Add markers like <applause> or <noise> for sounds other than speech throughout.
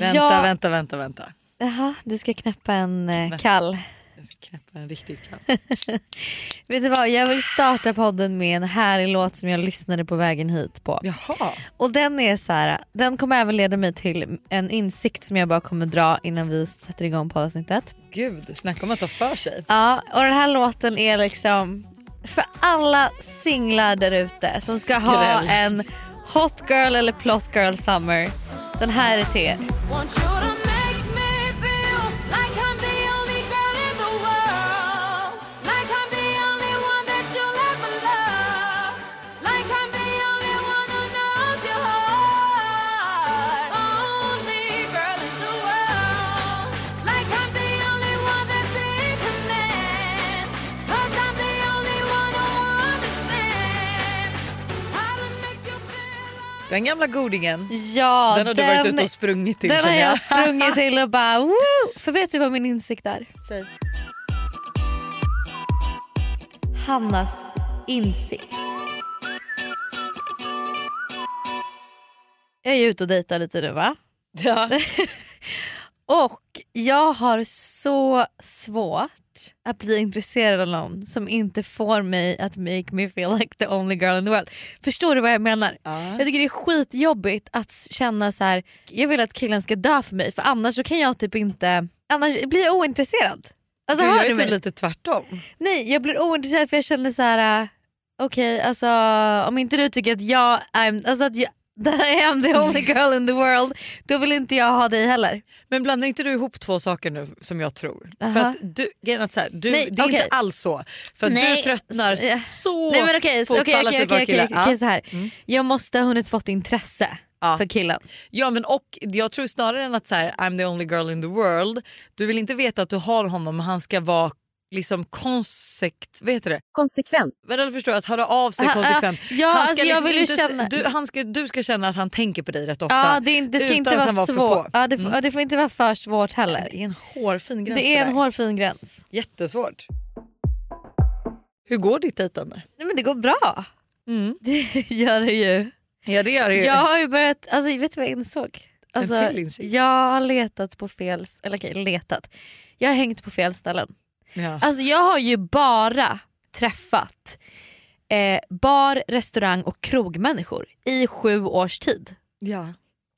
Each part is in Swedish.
Vänta, Ja. vänta, vänta, vänta. Jaha, du ska knäppa en eh, kall. Jag ska knäppa en riktigt kall. <laughs> Vet du vad, jag vill starta podden med en härlig låt som jag lyssnade på vägen hit på. Jaha. Och den är så här, den kommer även leda mig till en insikt som jag bara kommer dra innan vi sätter igång poddavsnittet. Gud, snacka om att ta för sig. Ja, och den här låten är liksom för alla singlar där ute som ska ha Skräll. en hot girl eller plot girl summer. Den här är till er. Den gamla godingen. Ja, Den har du varit ute och sprungit till Den har jag sprungit <laughs> till och bara woo! För vet du vad min insikt är? Säg. Hannas insikt. Jag är ute och dejtar lite nu va? Ja. <laughs> <laughs> Och jag har så svårt att bli intresserad av någon som inte får mig att make me feel like the only girl in the world. Förstår du vad jag menar? Ja. Jag tycker det är skitjobbigt att känna så här. jag vill att killen ska dö för mig för annars kan jag typ inte, annars blir jag ointresserad. Alltså Du, hör jag är typ lite tvärtom. Nej jag blir ointresserad för jag känner så här. äh, okej alltså om inte du tycker att jag är, alltså att jag, <laughs> that I am the only <laughs> girl in the world då vill inte jag ha dig heller. Men blandar inte du ihop två saker nu som jag tror? För Aha. att du, så här, du, Nej, det är okej. inte alls så. För Nej, du tröttnar så Nej men okej, på alla okej, typer av okej, killar. Ja. okej, så här. Mm. Jag måste ha hunnit fått intresse Ja. för killen. Ja men och jag tror snarare än att så här, I'm the only girl in the world, du vill inte veta att du har honom men han ska vara liksom konsekt, vet du det? Konsekvent. Men eller förstår du, att höra av sig <laughs> Ah, ah, konsekvent. ja, han alltså, jag vill ju inte, känna- du, han ska, du ska känna att han tänker på dig rätt ofta. Ja, det, det ska inte vara var svårt. Ja, det, får- Mm. det får inte vara för svårt heller. Det är en hårfin gräns Det är en hårfin gräns. Jättesvårt. Hur går ditt dejtande? Nej, men det går bra. Mm. <laughs> Det gör det ju. Ja det gör det ju. Jag har ju börjat, alltså, vet du vad jag insåg? Alltså, jag har letat på fel, eller okej letat. Jag har hängt på fel ställen. Ja. Alltså jag har ju bara träffat eh, bar, restaurang och krogmänniskor i sju års tid. ja.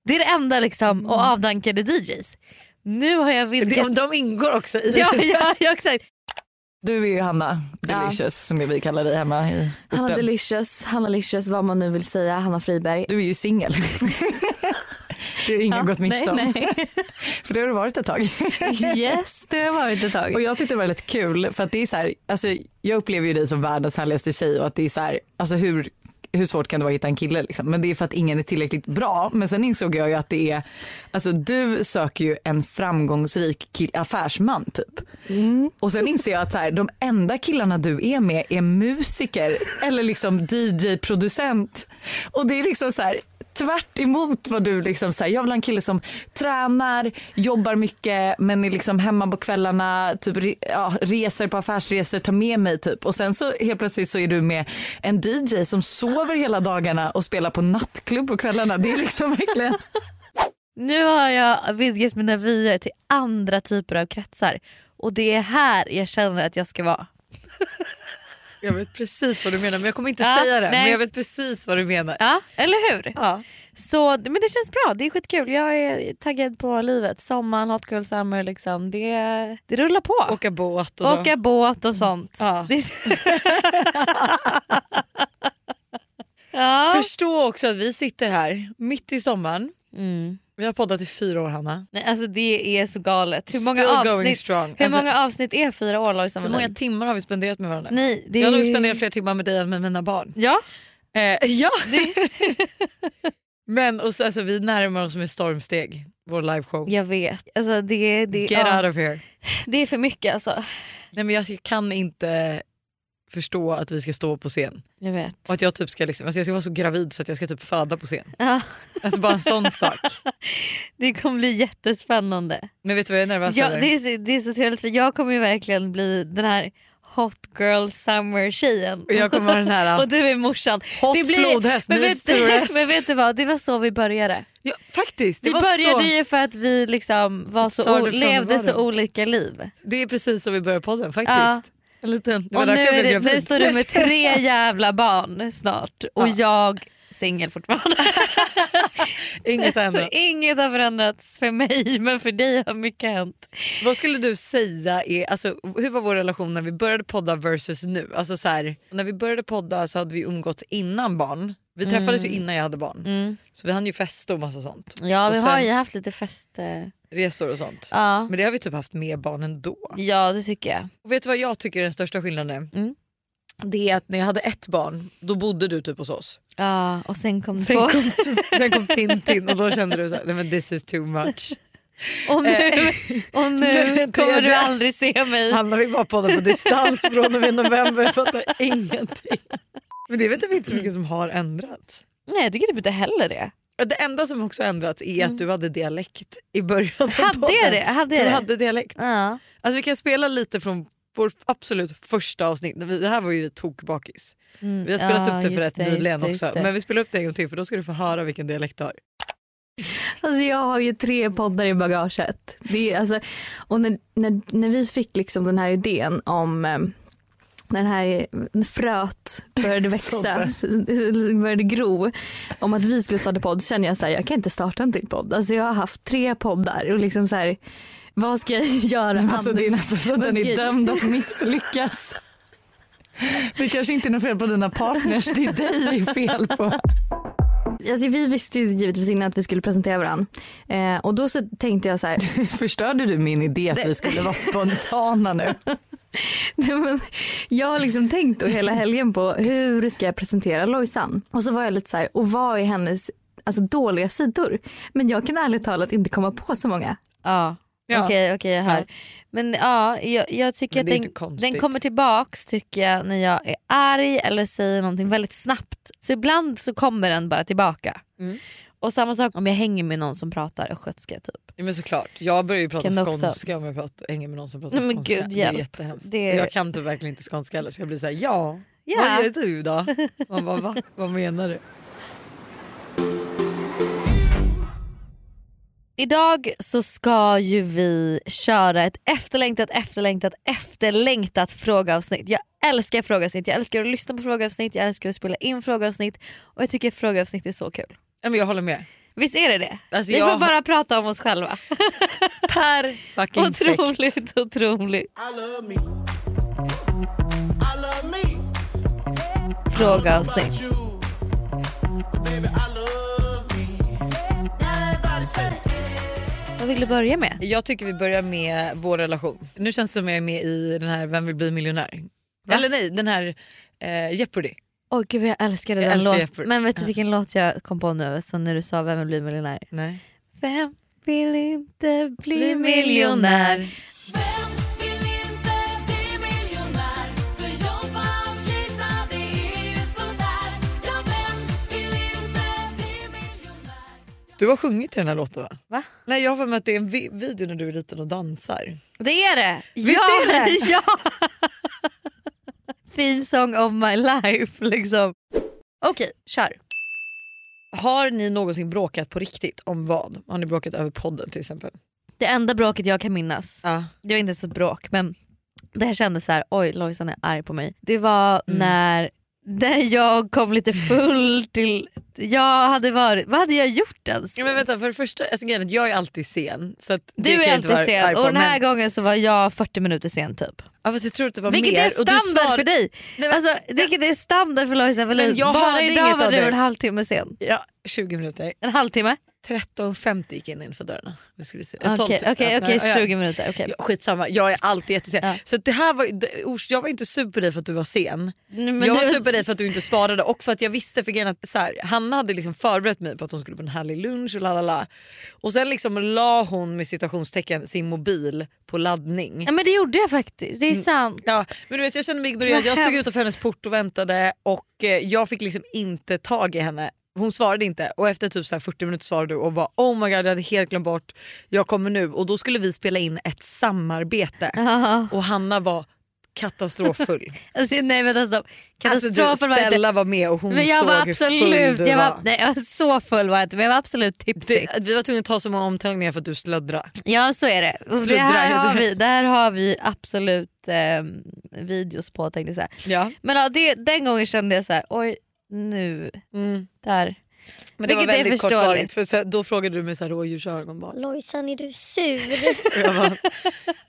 Det är det enda liksom, och avdankade DJs. Nu har jag vidgat... De, de ingår också i ja, ja, ja, exakt. Du är ju Hanna Ja. Delicious som vi kallar dig hemma i Hanna orten. Delicious, Hanna Licious, vad man nu vill säga. Hanna Friberg. Du är ju singel. <laughs> <laughs> Det har ingen gått miste om. <laughs> För det har du varit ett tag. <laughs> Yes, det har varit ett tag. Och jag tyckte det var väldigt kul för att det är så här, alltså jag upplever ju dig som världens härligaste tjej och att det är så här, alltså hur hur svårt kan det vara att hitta en kille liksom? Men det är för att ingen är tillräckligt bra. Men sen insåg jag ju att det är, alltså du söker ju en framgångsrik kill, affärsman typ. Och sen inser jag att så här, de enda killarna du är med är musiker eller liksom DJ-producent. Och det är liksom så här tvärt emot vad du liksom säger. Jag vill ha en kille som tränar, jobbar mycket men är liksom hemma på kvällarna, typ ja, reser på affärsresor, tar med mig typ. Och sen så helt plötsligt så är du med en DJ som sover hela dagarna och spelar på nattklubb på kvällarna. Det är liksom verkligen <laughs> Nu har jag vidgat mina vyer till andra typer av kretsar och det är här jag känner att jag ska vara. Jag vet precis vad du menar men jag kommer inte Ja, säga det. nej. Men jag vet precis vad du menar. Ja, eller hur? Ja. Så, men det känns bra, det är skitkul. Jag är taggad på livet. Sommaren, hot girl summer, liksom. det, det rullar på. Åka båt och så. Åka båt och sånt. Ja. <laughs> Ja. Förstå också att vi sitter här mitt i sommaren. Mm. Vi har poddat i fyra år Hanna. Nej, alltså det är så galet. Hur många, Still avsnitt, hur Alltså, många avsnitt är fyra år Lojsan hur många timmar har vi spenderat med varandra? Nej, det Jag har nog spenderat fler timmar med dig än med mina barn. Ja, Eh, ja. <laughs> <laughs> Men och så, alltså, vi närmar oss med stormsteg vår liveshow. jag vet. Alltså, det, det, Get ja, out of here. <laughs> det är för mycket alltså. Nej, men jag kan inte förstå att vi ska stå på scen. Jag vet. Och att jag typ ska, liksom, alltså jag ska vara så gravid så att jag ska typ föda på scen. Ja, Alltså bara en sån sak. <laughs> det kommer bli jättespännande. Men vet du vad jag är nervös Ja, över? det, är så, det är så trevligt för jag kommer ju verkligen bli den här hot girl summer tjejen. Och jag kommer vara den här <laughs> och du är morsan. hot Det blir- flodhäst men vet, <laughs> men vet du vad, det var så vi började. Ja, faktiskt. Det Vi började så, ju för att vi liksom var så levde så olika liv. det är precis så vi började podden faktiskt. Ja. En liten, Och nu, det, nu står du med <laughs> tre jävla barn snart och Ja. jag singel fortfarande. <laughs> Inget har ändrat. <laughs> Inget har förändrats för mig men för dig har mycket hänt. Vad skulle du säga är, alltså, hur var vår relation när vi började podda versus nu? Alltså så här, när vi började podda så hade vi umgått innan barn. Vi träffades ju innan jag hade barn. Så vi hann ju festa och massa sånt. Ja Och vi sen- har ju haft lite fest. eh, Resor och sånt. Ja. Men det har vi typ haft med barn ändå. ja det tycker jag. Och vet du vad jag tycker är den största skillnaden? Mm. Det är att när jag hade ett barn då bodde du typ hos oss. Ja, och sen kom Sen två. kom, <laughs> sen kom Tintin och då kände du såhär, nej men this is too much. Och nu, och nu <laughs> kommer du aldrig se mig. Hanna vill bara podda på distans från och med november, jag fattar ingenting. Men det är väl typ inte så mycket som har ändrats. Nej jag tycker typ inte heller det. Det enda som också ändrats är att du hade dialekt i början av Hade podden. jag det? Hade Du det? hade dialekt. Ja. Alltså vi kan spela lite från vår absolut första avsnitt. Det här var ju tokbakis. Mm, Vi har spelat ja, upp det för rätt det, nyligen det, också. Men vi spelar upp det en gång till för då ska du få höra vilken dialekt du har. Alltså jag har ju tre poddar i bagaget. Det är, alltså, och när, när, när vi fick liksom den här idén om eh, den här när fröet började <laughs> växa, <laughs> började gro om att vi skulle starta podd så kände jag så här, jag kan inte starta en till podd. Alltså jag har haft tre poddar och liksom så här, vad ska jag <laughs> göra? Alltså det är nästan så att den är dömd att misslyckas. Det kanske inte är något fel på dina partners, det är dig det är fel på. Alltså vi visste ju givetvis innan att vi skulle presentera varandra. Eh, och då så tänkte jag så här, Förstörde du min idé att vi skulle vara spontana nu? <laughs> Nej, jag har liksom tänkt då hela helgen på hur ska jag presentera Lojsan? Och så var jag lite så här, och vad är hennes alltså, dåliga sidor? Men jag kan ärligt talat inte komma på så många. Ja. Ja. Okej, okej jag hör. Men ja, jag, jag tycker att den, den kommer tillbaks tycker jag när jag är arg eller säger någonting väldigt snabbt. Så ibland så kommer den bara tillbaka. Mm. Och samma sak om jag hänger med någon som pratar östgötska typ. Ja, men såklart. Jag börjar ju prata Kan du också- skånska om jag pratar, hänger med någon som pratar Nej, skånska. gud, det är jättehemskt. Det- Jag kan typ verkligen inte skånska heller så jag blir såhär ja, Ja. vad gör du då? <laughs> Man bara, va? Vad menar du? Idag så ska ju vi köra ett efterlängtat, efterlängtat, efterlängtat frågeavsnitt. Jag älskar frågeavsnitt, jag älskar att lyssna på frågeavsnitt, jag älskar att spela in frågeavsnitt och jag tycker frågeavsnitt är så kul. Jag håller med. Visst är det det? Alltså, vi jag- får bara prata om oss själva. <laughs> Perfekt. otroligt, otroligt. I love me. I love me. Frågeavsnitt. About you. Baby, I love me. Everybody say Vad vill du börja med? Jag tycker vi börjar med vår relation. Nu känns det som jag är med i den här Vem vill bli miljonär? Va? Eller nej, den här eh, Jeopardy. Åh gud vad jag älskade Jag den älskar låten. Jeopardy. Men vet du vilken låt jag kom på nu så när du sa Vem vill bli miljonär? Nej. Vem vill inte bli, Bli miljonär? Vem vill inte bli miljonär? För jobba och slita, det är ju sådär. Ja, vem vill inte bli miljonär? Du har sjungit i den här låten va? Va? Nej jag har för mig att det är en vi- video när du är liten och dansar. Det är det! Visst ja, är det? <laughs> ja! <laughs> Theme song of my life <laughs> liksom. Okej, kör. Har ni någonsin bråkat på riktigt? Om vad? Har ni bråkat över podden till exempel? Det enda bråket jag kan minnas, Ja. det var inte ens ett bråk men det här kändes så här: oj Lojsan är arg på mig. Det var Mm. när, när jag kom lite full till, jag hade varit, vad hade jag gjort ens? Ja, men vänta, för det första, alltså, jag är alltid sen. Så Du är alltid vara sen och den här men, gången så var jag 40 minuter sen typ. ja, fast jag tror att det var Vilket mer. är standard svar- för dig? Nej, men- Alltså, vilket är standard för Lojsan Wallin? Bara idag var du en halvtimme sen. Ja, 20 minuter. En halvtimme? 13.50 gick jag in för dörrarna. Jag skulle se. Okej, 12 så okej, att- okej, ja, ja. 20 minuter. okej. Ja, skitsamma, jag är alltid jättesen. Ja. Så det här var, jag var inte sur på dig för att du var sen. Men jag var sur på dig för att du inte svarade och för att jag visste för att så här, Hanna hade liksom förberett mig på att hon skulle på en härlig lunch och lalala. Och sen liksom la hon med citationstecken sin mobil på laddning. Ja, men det gjorde jag faktiskt, det är sant. Ja, men du vet, jag kände mig ignorerad. Jag stod utanför hennes port och väntade och eh, jag fick liksom inte tag i henne. Hon svarade inte och efter typ så här 40 minuter svarade du och bara oh my god jag hade helt glömt bort, jag kommer nu. Och då skulle vi spela in ett samarbete <laughs> och Hanna var katastroffull. <laughs> Alltså, nej men alltså, alltså, katastrofen du, var inte... Stella var med och hon Men jag såg var hur absolut, full du jag var, var. nej, jag var så full var jag inte men jag var absolut tipsig. Vi var tvungna att ta så många omtagningar för att du slöddrade. Ja så är det. Och det här, har vi, det här har vi absolut eh, videos på tänkte jag säga. Ja. Men ja, det, den gången kände jag så här: oj nu, Mm. där. Men det var Vilket är väldigt kortvarigt för sen, då frågade du mig så här rådjursögon bara. Lojsan är du sur? <laughs> Jag bara,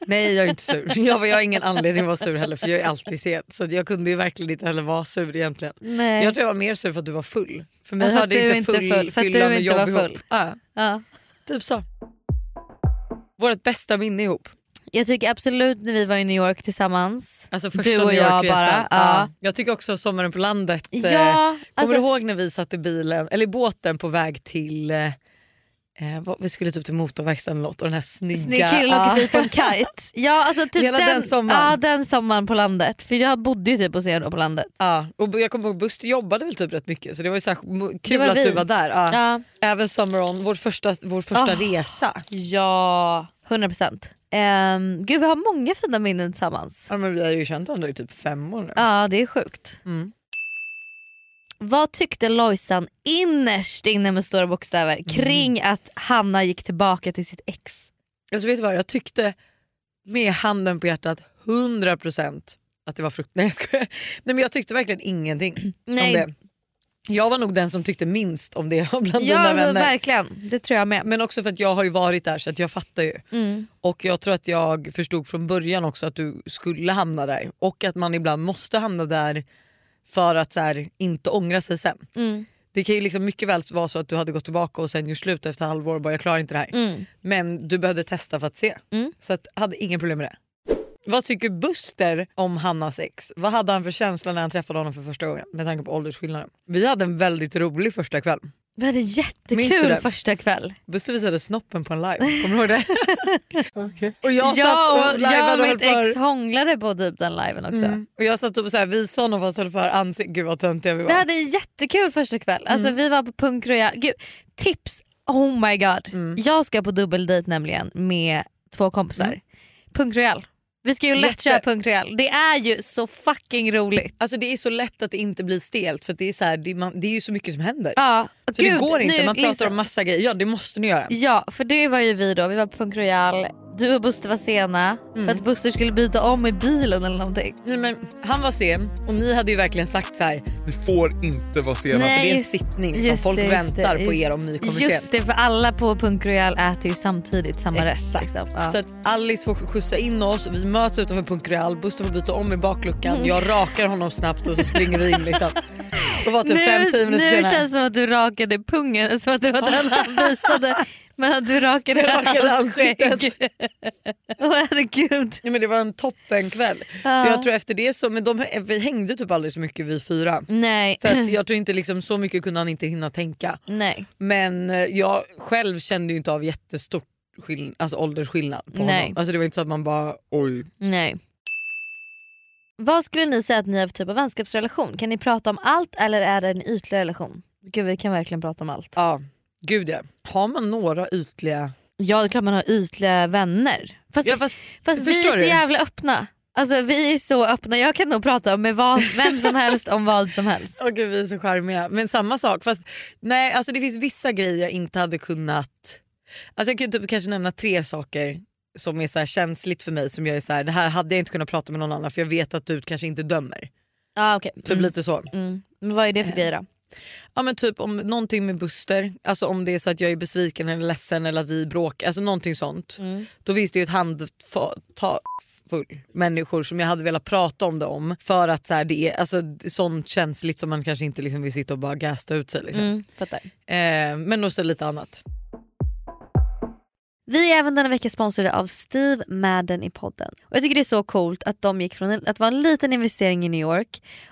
nej jag är inte sur. <laughs> Jag, bara, jag har ingen anledning att vara sur heller för jag är alltid sen. Så att jag kunde ju verkligen inte heller vara sur egentligen. Nej. Jag tror jag var mer sur för att du var full. För mig för hade du inte inte full, full, för att du inte var ihop. full. Ja, ja. typ så. Vårt bästa minne ihop. Jag tycker absolut när vi var i New York tillsammans, Alltså första du och New jag bara. Ja. Jag tycker också sommaren på landet. eh, Ja, Kommer alltså, du ihåg när vi satt i bilen, eller i båten på väg till eh, vi skulle typ till motorverkstaden eller något och den här snygga... Snygg kille Ja. åker förbi på en kite. <laughs> Ja, alltså typ Hela den sommaren. Ja den sommaren på landet. För jag bodde ju typ hos er då på landet. Ja, och jag kommer ihåg Buster jobbade väl typ rätt mycket så det var ju så här, kul att vi. du var där. Ja. Ja, Även Summer On, vår första, vår första Ah. resa. ja 100%. Um, gud vi har många fina minnen tillsammans. Ja, men vi har ju känt varandra i typ fem år nu. Ja det är sjukt. Mm. Vad tyckte Lojsan innerst inne med stora bokstäver Mm. kring att Hanna gick tillbaka till sitt ex? Alltså, vet du vad, jag tyckte med handen på hjärtat 100% att det var frukt. Nej jag skojar. Nej men jag tyckte verkligen ingenting om <clears throat> det. Jag var nog den som tyckte minst om det <laughs> bland ja dina alltså, vänner. verkligen. Det tror jag med. Men också för att jag har ju varit där så att jag fattar ju. Mm. Och jag tror att jag förstod från början också att du skulle hamna där. Och att man ibland måste hamna där för att så här, inte ångra sig sen. Mm. Det kan ju liksom mycket väl vara så att du hade gått tillbaka och sen gjort slut efter halvår och bara jag klarar inte det här. Mm. Men du behövde testa för att se. Mm. Så att, jag hade inga problem med det. Vad tycker Buster om Hannas ex? Vad hade han för känsla när han träffade honom för första gången? Med tanke på åldersskillnaden. Vi hade en väldigt rolig första kväll. Vi hade jättekul första kväll. Buster visade snoppen på en live, kommer du ihåg det? <laughs> Och jag ja, satt och jag och mitt för... ex hånglade på typ den liven också. Mm. Och jag satt och så här, visade honom fast höll för ansiktet. Gud vad töntiga vi var. Vi hade en jättekul första kväll. Alltså, Mm. Vi var på Punk Royal. Gud, tips! Oh my god. Mm. Jag ska på dubbeldejt nämligen med två kompisar. Mm. Punk Royal. Vi ska ju lätt Jätte- köra Punk Royal. Det är ju så fucking roligt. Alltså det är så lätt att det inte blir stelt för det är, så här, det, är man, det är ju så mycket som händer. Ja, så det gud, går inte, man pratar Lisa. om massa grejer. Ja det måste ni göra. Ja för det var ju vi då, vi var på Punk Royal. Du och Buster var sena Mm. för att Buster skulle byta om i bilen eller någonting. Nej, men han var sen och ni hade ju verkligen sagt så här, Ni får inte vara sena. Nej. för det är en just- sittning som just folk det, just väntar det, på just- er om ni kommer Just sent. det för alla på Punk Royal äter ju samtidigt samma rätt. Exakt. Liksom. Ja. Så att Alice får skjutsa in oss, vi möts utanför Punk Real, Buster får byta om i bakluckan, Mm. jag rakar honom snabbt och så springer vi in liksom. Och var typ 5-10 minuter nu känns det som att du rakade pungen, som att det var den <laughs> han visade. Men du rakade, Jag rakade ansiktet. Åh herregud. Ja, men det var en toppenkväll. Ja. Så jag tror efter det så, men de, vi hängde typ aldrig så mycket vi fyra. Nej. Så jag tror inte liksom, så mycket kunde han inte hinna tänka. Nej. Men eh, jag själv kände ju inte av jättestor skill- alltså åldersskillnad på Nej. honom. Alltså det var inte så att man bara oj. Nej. Vad skulle ni säga att ni har för typ av vänskapsrelation? Kan ni prata om allt eller är det en ytlig relation? Gud vi kan verkligen prata om allt. Ja, gud ja. Har man några ytliga... Ja det är klart man har ytliga vänner. Fast, Ja, fast, fast vi är så du? jävla öppna. Alltså vi är så öppna, jag kan nog prata med vad, vem som helst om vad som helst. Åh gud vi är så charmiga. Men samma sak fast nej alltså det finns vissa grejer jag inte hade kunnat... Alltså jag kan typ kanske nämna tre saker som är så här känsligt för mig som jag är så här, det här hade jag inte kunnat prata med någon annan för jag vet att du kanske inte dömer. Ja, okay. Typ mm. lite så. Mm. Men vad är det för grejer då? Ja men typ om någonting med Buster, alltså om det är så att jag är besviken eller ledsen eller att vi bråkar, alltså någonting sånt. Mm. Då finns det ju ett handfull människor som jag hade velat prata om det om för att så här, det är alltså, sånt känsligt som man kanske inte liksom vill sitta och bara gasta ut sig. Liksom. Mm. Eh, men också lite annat. Vi är även denna vecka sponsrade av Steve Madden i podden. Och Jag tycker det är så coolt att de gick från en- att vara en liten investering i New York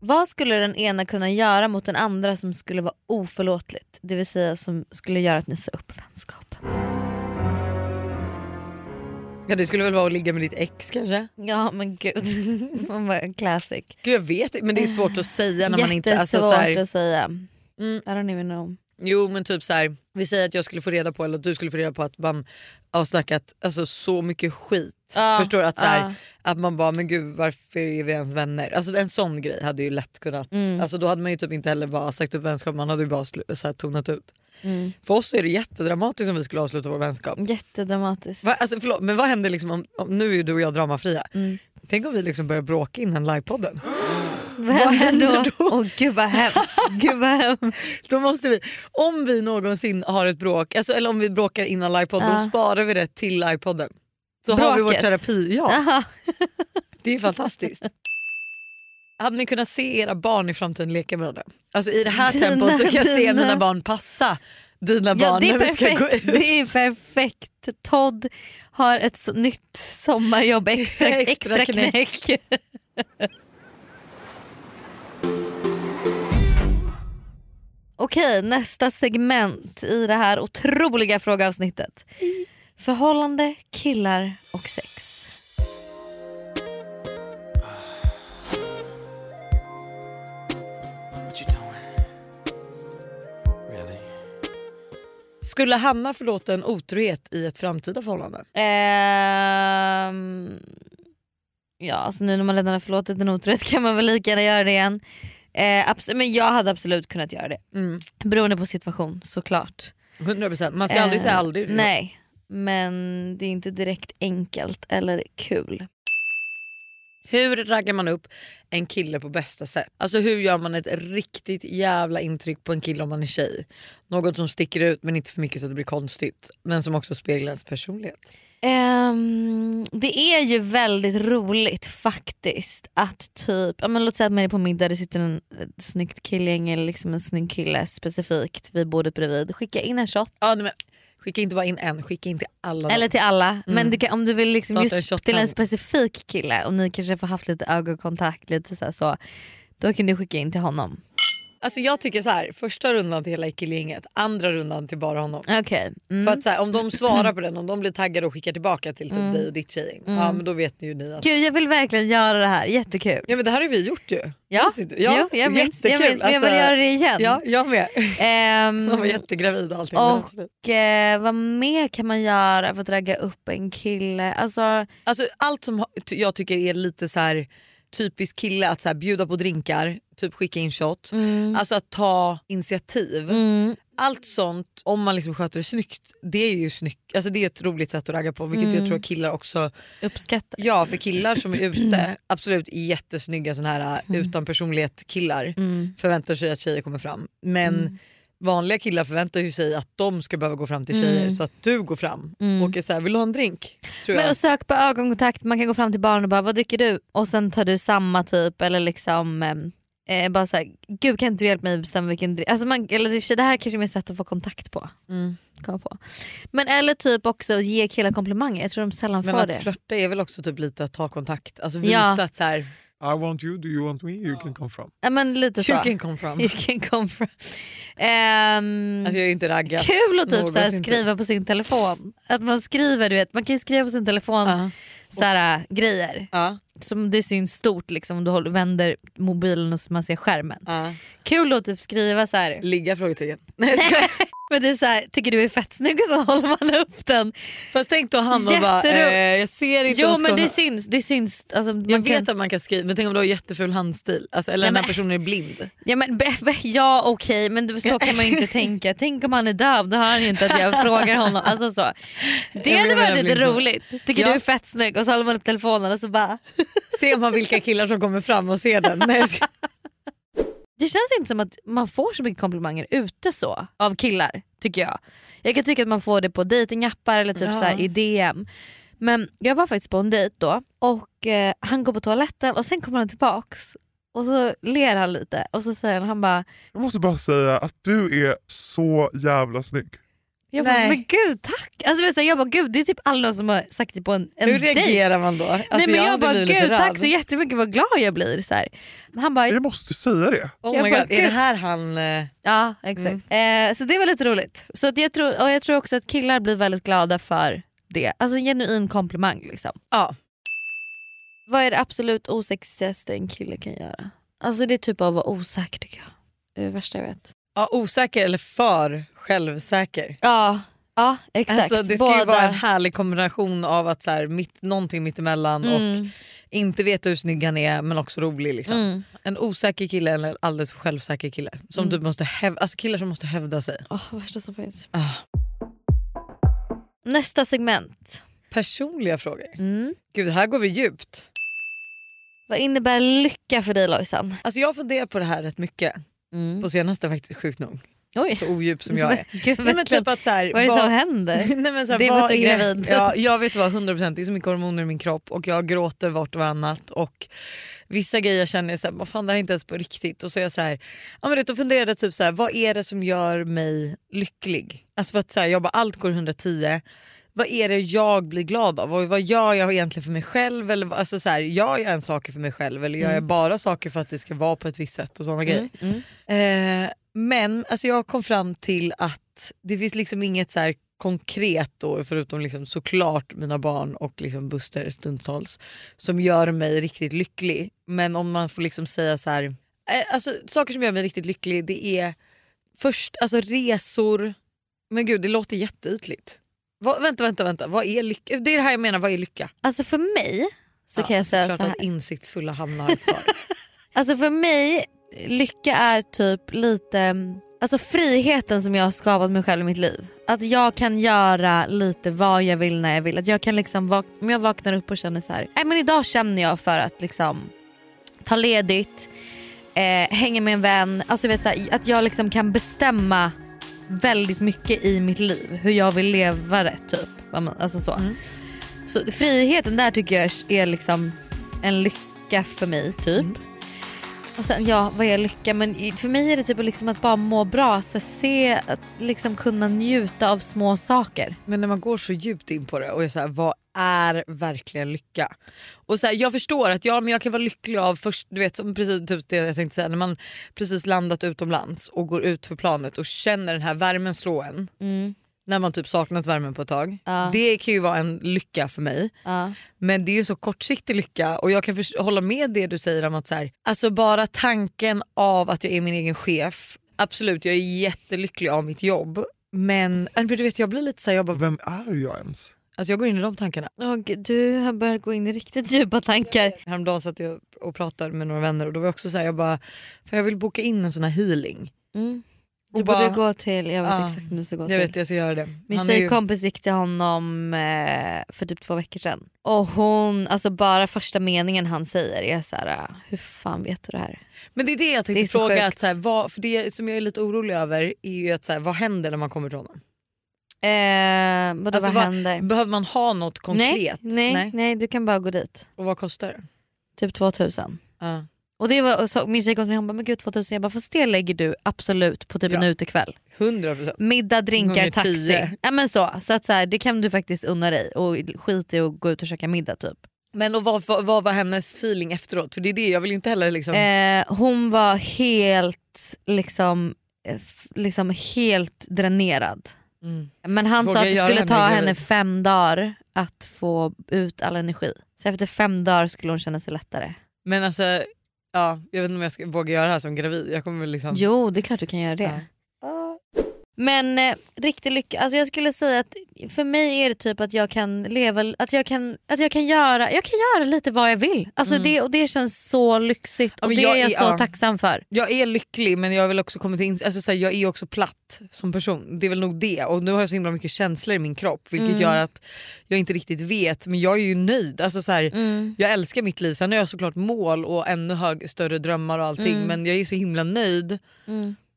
Vad skulle den ena kunna göra mot den andra som skulle vara oförlåtligt? Det vill säga som skulle göra att ni sa upp vänskapen. Ja det skulle väl vara att ligga med ditt ex kanske? Ja men gud, <laughs> man bara classic. Gud jag vet men det är svårt att säga när man inte... Jättesvårt Alltså, så här, att säga. Mm. I don't even know. Jo men typ så här, vi säger att jag skulle få reda på eller att du skulle få reda på att man har snackat alltså, så mycket skit. Ja, Förstår? Att, så här, ja. att man bara men gud varför är vi ens vänner? Alltså en sån grej hade ju lätt kunnat, Mm. alltså, då hade man ju typ inte heller bara sagt upp vänskap, man hade ju bara så här, tonat ut. Mm. För oss är det jättedramatiskt om vi skulle avsluta vår vänskap. Jättedramatiskt. Va, alltså, förlåt, men vad händer liksom om, om, nu är ju du och jag dramafria. Mm. Tänk om vi liksom börjar bråka innan livepodden. Vad händer då? Åh gud vad hemskt. gud vad hemskt. Då måste vi, om vi någonsin har ett bråk, alltså, eller om vi bråkar innan livepodden, Ja. då sparar vi det till livepodden. Så har vi vår Bråket. terapi. Ja, <laughs> det är fantastiskt. Hade ni kunnat se era barn i framtiden leka med varandra? Alltså I det här Dina- tempot så kan jag se mina barn passa dina Ja, barn det, är när vi ska gå perfekt. ut. det är perfekt. Todd har ett nytt sommarjobb, <laughs> extra, Extra extra knäck. <laughs> Okej, nästa segment i det här otroliga frågeavsnittet. Förhållande, killar och sex. Skulle Hanna förlåta en otrohet i ett framtida förhållande? Ehm, ja, alltså nu när man redan har förlåtit en otrohet kan man väl lika gärna göra det igen. Eh, men jag hade absolut kunnat göra det. Mm. Beroende på situation såklart. 100% man ska aldrig säga Eh, aldrig. Nej, men det är inte direkt enkelt eller kul. Hur raggar man upp en kille på bästa sätt? Alltså hur gör man ett riktigt jävla intryck på en kille om man är tjej? Något som sticker ut men inte för mycket så att det blir konstigt. Men som också speglar ens personlighet. Ehm, det är ju väldigt roligt faktiskt att typ, ja, men låt säga att man är på middag, det sitter en ett snyggt killgäng eller liksom en snygg kille specifikt vid bordet bredvid. Skicka in en shot. Ja, men, skicka inte bara in en, skicka in till alla. Eller till alla. Mm. Men du kan, om du vill liksom just till en specifik kille och ni kanske får haft lite ögonkontakt lite så, här, så då kan du skicka in till honom. Alltså jag tycker så här, första rundan till hela killgänget, andra rundan till bara honom. Okej. Mm. För att så här, om de svarar på <clears throat> den, om de blir taggade och skickar tillbaka till typ Mm. dig och ditt tjejgäng, Mm. ja men då vet ni ju ni att... Gud jag vill verkligen göra det här, jättekul. Ja men det här har vi gjort ju. Ja, ja jo, jag minns, jättekul. jag minns, jag vill Alltså, göra det igen. Ja, jag med. Ehm, <laughs> Man var jättegravid och allting. och eh, vad mer kan man göra för att ragga upp en kille? Alltså, Alltså, allt som jag tycker är lite så här typisk kille att så här, bjuda på drinkar, typ skicka in shot. Mm. Alltså att ta initiativ. Allt sånt, om man liksom sköter det snyggt, det är ju snyggt. Alltså det är ett roligt sätt att ragga på vilket Mm. jag tror killar också uppskattar. Ja för killar som är ute, absolut jättesnygga såna här utan personlighet killar Mm. förväntar sig att tjejer kommer fram. Men vanliga killar förväntar ju sig att de ska behöva gå fram till tjejer Mm. så att du går fram Mm. och är såhär, vill du ha en drink? Tror men jag. och sök på ögonkontakt, man kan gå fram till barn och bara vad dricker du? Och sen tar du samma typ eller liksom ehm, eh, bara såhär, gud kan inte du hjälpa mig bestämma vilken drink? Alltså man, eller det här kanske är mer sätt att få kontakt på. Mm. Komma på. Men eller typ också ge killar komplimanger, jag tror de sällan Men får att det. flörta är väl också typ lite att ta kontakt, alltså visa Ja. att så här, I want you, do you want me? You can come from. Ja men lite så. you can come from. <laughs> You can come from. Ehm, Alltså jag är inte raggat. Kul att typ så skriva på sin telefon. Att man skriver, du vet, man kan ju skriva på sin telefon så här, äh, grejer. Som det syns stort liksom, om du håller, vänder mobilen och så man ser skärmen. Kul att typ skriva så här. Ligga frågetecken. <laughs> Men det är så här, tycker du är fett snygg och så håller man upp den. Fast tänk då han och bara, eh, jag ser inte Jo men det syns. Det syns alltså, man Jag kan- vet att man kan skriva men tänk om du har jätteful handstil alltså, eller Ja, den här men- personen är blind. Ja, men, ja okej men du- så kan man ju inte <laughs> tänka. Tänk om han är döv, då hör han ju inte att jag frågar honom. Alltså, så. Det hade varit lite roligt. Tycker Ja. du är fett snygg och så håller man upp telefonen och så bara... Ser man vilka killar som kommer fram och ser den? Nej, jag ska- känns inte som att man får så mycket komplimanger ute så av killar tycker jag. Jag kan tycka att man får det på datingappar eller typ Ja. så här i DM. Men jag var faktiskt på en dejt då och eh, han går på toaletten och sen kommer han tillbaks och så ler han lite och så säger han, han bara Jag måste bara säga att du är så jävla snygg. Jag bara, Nej. men gud tack! Alltså, vet du, jag bara, gud, det är typ alla som har sagt det på en, en Hur dejt. reagerar man då? Alltså, Nej, men jag, hade bara gud tack så jättemycket vad glad jag blir. Så här. Han bara, Jag måste säga det. Oh Jag my bara, God. Är det här han... eh, Ja exakt. Eh, så det var lite roligt. Så att jag, tror, och jag tror också att killar blir väldigt glada för det. Alltså en genuin komplimang. Liksom. Ja. Vad är det absolut osexigaste en kille kan göra? Alltså det är typ av att vara osäker tycker jag. Det är det värsta jag vet. Ja, osäker eller för självsäker. Ja, ja exakt. Alltså, det ska ju Båda. vara en härlig kombination av att så här, mitt, någonting mittemellan och Mm. inte veta hur snygg han är men också rolig. Liksom. Mm. En osäker kille eller en alldeles självsäker kille. Som Mm. typ måste häv- alltså killar som måste hävda sig. Åh, värsta som finns. Ah. Nästa segment. Personliga frågor. Mm. Gud här går vi djupt. Vad innebär lycka för dig Lojsan? Alltså jag har funderat på det här rätt mycket. Mm. På senaste faktiskt sjukt nog. Oj. Så odjup som jag <laughs> är. Gud, Nej, men typ att så här, Vad är det som händer? <laughs> Nej, men så här, Det är för vad att du är gravid. Ja, jag vet vad 100% det är så mycket hormoner i min kropp och jag gråter vart och varannat och vissa grejer känner jag så här, vad fan det här är inte ens på riktigt och så är jag så här, ja men då funderade jag typ så här, vad är det som gör mig lycklig? Alltså för att så här, jag bara allt går 110 vad är det jag blir glad av? Och vad gör jag egentligen för mig själv? Eller, alltså så här, gör jag en saker för mig själv eller gör jag Mm. bara saker för att det ska vara på ett visst sätt och sådana grejer? Mm. Mm. Eh, men alltså jag kom fram till att det finns liksom inget så konkret då, förutom liksom såklart mina barn och liksom Buster stundtals som gör mig riktigt lycklig. Men om man får liksom säga så här, eh, alltså saker som gör mig riktigt lycklig det är först alltså resor, men gud det låter jätteytligt. Va, vänta vänta vänta, vad är lycka? Det är det här jag menar, vad är lycka? Alltså för mig så Ja, kan jag säga klart så här. att insiktsfulla Hanna har ett svar. <laughs> Alltså för mig lycka är typ lite, alltså friheten som jag har skapat mig själv i mitt liv. Att jag kan göra lite vad jag vill när jag vill. Att jag kan liksom, om jag vaknar upp och känner så här, nej men idag känner jag för att liksom ta ledigt, eh, hänga med en vän. Alltså vet, så här, att jag liksom kan bestämma väldigt mycket i mitt liv. Hur jag vill leva det typ. Alltså så. så friheten där tycker jag är liksom en lycka för mig typ. Och sen ja, vad är lycka? Men för mig är det typ liksom att bara må bra. Att så se, att liksom kunna njuta av små saker. Men när man går så djupt in på det och är så här, vad är verkligen lycka? Och så här, jag förstår att ja, men jag kan vara lycklig av först, du vet som precis typ det jag tänkte säga, när man precis landat utomlands och går ut för planet och känner den här värmen slå en. När man typ saknat värmen på ett tag. Ja. Det kan ju vara en lycka för mig. Ja. Men det är ju så kortsiktig lycka och jag kan hålla med det du säger om att så här, alltså bara tanken av att jag är min egen chef. Absolut jag är jättelycklig av mitt jobb men men du vet, jag blir lite så här, jag bara, Vem är jag ens? Alltså jag går in i de tankarna. Och du har börjat gå in i riktigt djupa tankar. Häromdagen satt jag och pratade med några vänner och då var jag också så här, jag bara, för jag vill boka in en sån här healing. Mm. Du borde gå till, jag vet Ja. exakt vem du ska gå till. Jag vet jag ska göra det. Min Han är ju- tjejkompis gick till honom eh, för typ två veckor sedan. Och hon, alltså bara första meningen han säger är så här: hur fan vet du det här? Men det är det jag tänkte Det fråga, sjukt. att så här, vad, för det som jag är lite orolig över är ju att så här, vad händer när man kommer till honom? Eh, vadå, Alltså, vad händer? Behöver man ha något konkret? Nej, nej, nej. du kan bara gå dit. Och vad kostar det? Typ 2000. Ja. Och det var, och så, min tjejkompis hon bara, men gud 2000, jag bara fast det lägger du absolut på typ en Ja. utekväll. 100%. Middag, drinkar, taxi. Ja, men så så, att så här, det kan du faktiskt unna dig och skit i att gå ut och käka middag typ. Men och vad, vad, vad var hennes feeling efteråt? För det är det, jag vill inte heller liksom... Eh, hon var helt liksom, liksom helt dränerad. Mm. Men han Vågar sa att det skulle henne ta gravid. henne fem dagar att få ut all energi. Så efter fem dagar skulle hon känna sig lättare. Men alltså, ja, jag vet inte om jag ska våga göra det här som gravid. Jag kommer väl liksom... Jo det är klart du kan göra det. Men eh, riktig lycka, alltså jag skulle säga att för mig är det typ att jag kan leva, att jag kan, att jag kan, göra, jag kan göra lite vad jag vill. Alltså Mm. det, och det känns så lyxigt Ja, och men det jag är jag så ja. tacksam för. Jag är lycklig men jag väl också kommit in, alltså så här, jag är också platt som person. Det är väl nog det och nu har jag så himla mycket känslor i min kropp vilket Mm. gör att jag inte riktigt vet men jag är ju nöjd. Alltså så här, Mm. Jag älskar mitt liv, sen har jag såklart mål och ännu hög, större drömmar och allting Mm. men jag är så himla nöjd.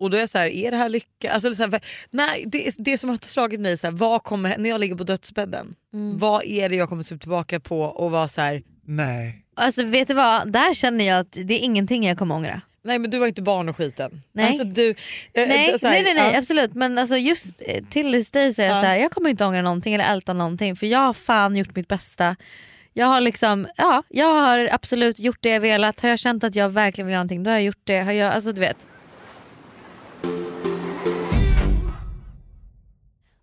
Och då är jag så här, är det här lycka? Alltså så här, nej, det, det som har slagit mig, så här, vad kommer, när jag ligger på dödsbädden, Mm. vad är det jag kommer se tillbaka på och vara så här, nej. Alltså vet du vad, där känner jag att det är ingenting jag kommer ångra. Nej men du var inte barn och skiten. Nej. Alltså, du, eh, Nej, så här, nej, nej, nej ja. absolut men alltså just eh, till this day så är jag Ja. så här, jag kommer inte ångra någonting eller älta någonting för jag har fan gjort mitt bästa. Jag har liksom, ja jag har absolut gjort det jag velat. Har jag känt att jag verkligen vill göra någonting då har jag gjort det. Har jag, alltså du vet.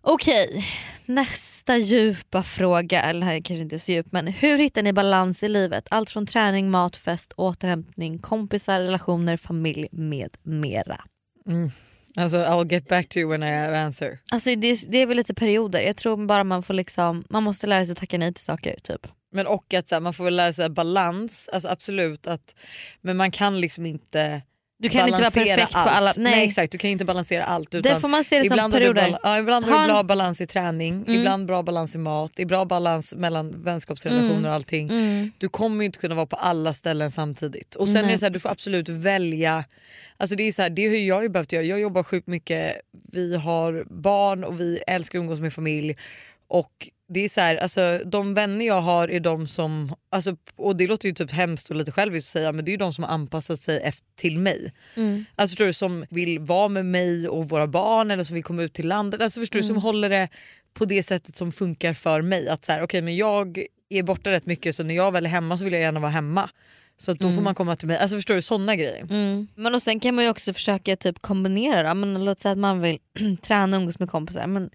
Okej, nästa djupa fråga, eller här är kanske inte så djup men hur hittar ni balans i livet? Allt från träning, mat, fest, återhämtning, kompisar, relationer, familj med mera. Mm. Alltså I'll get back to you when I have answer. Alltså det, det är väl lite perioder. Jag tror bara man får liksom, man måste lära sig tacka nej till saker typ. Men och att här, man får väl lära sig balans, alltså absolut att men man kan liksom inte Du kan inte vara perfekt på allt. alla- nej. exakt, du kan inte balansera allt. Utan Det får man se det som ibland har du perioder. bal- ja, ibland har Ha du en- bra balans i träning, Mm. ibland bra balans i mat, bra balans mellan vänskapsrelationer Mm. och allting. Mm. Du kommer inte kunna vara på alla ställen samtidigt. Och sen är Nej. det så här, du får absolut välja. Alltså det är så här, det har ju jag ju behövt göra. Jag jobbar sjukt mycket, vi har barn och vi älskar att umgås med familj. Och det är så här, alltså, de vänner jag har är de som, alltså, och det låter ju typ hemskt och lite själviskt att säga men det är ju de som har anpassat sig efter, till mig. Mm. Alltså förstår du, som vill vara med mig och våra barn eller som vill komma ut till landet. Alltså förstår du, som Mm. håller det på det sättet som funkar för mig. Att så här, okay, men jag är borta rätt mycket så när jag väl är hemma så vill jag gärna vara hemma. Så då får Mm. man komma till mig. Alltså förstår du, sådana grejer. Mm. Men och sen kan man ju också försöka typ kombinera det. Men låt säga att man vill <clears throat> träna och umgås med kompisar. Men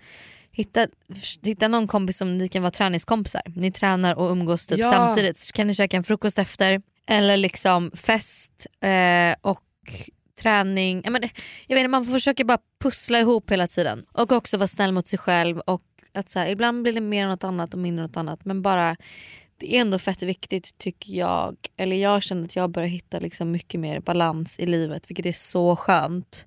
hitta, hitta någon kompis som ni kan vara träningskompisar. Ni tränar och umgås typ Ja. samtidigt. Så kan ni käka en frukost efter. Eller liksom fest eh, och träning. Ja, men, jag vet inte, man får försöka bara pussla ihop hela tiden. Och också vara snäll mot sig själv. Och att så här, Ibland blir det mer något annat och mindre något annat. Men bara det är ändå fett viktigt tycker jag, eller jag känner att jag börjar hitta liksom mycket mer balans i livet vilket är så skönt.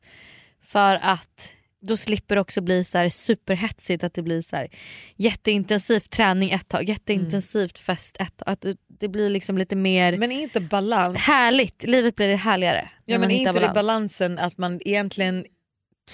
För att då slipper det också bli så här superhetsigt att det blir så här jätteintensivt träning ett tag, jätteintensivt fest ett tag. Att det- det blir liksom lite mer Men är inte balans... härligt, livet blir härligare. Ja, men inte det balans. balansen att man egentligen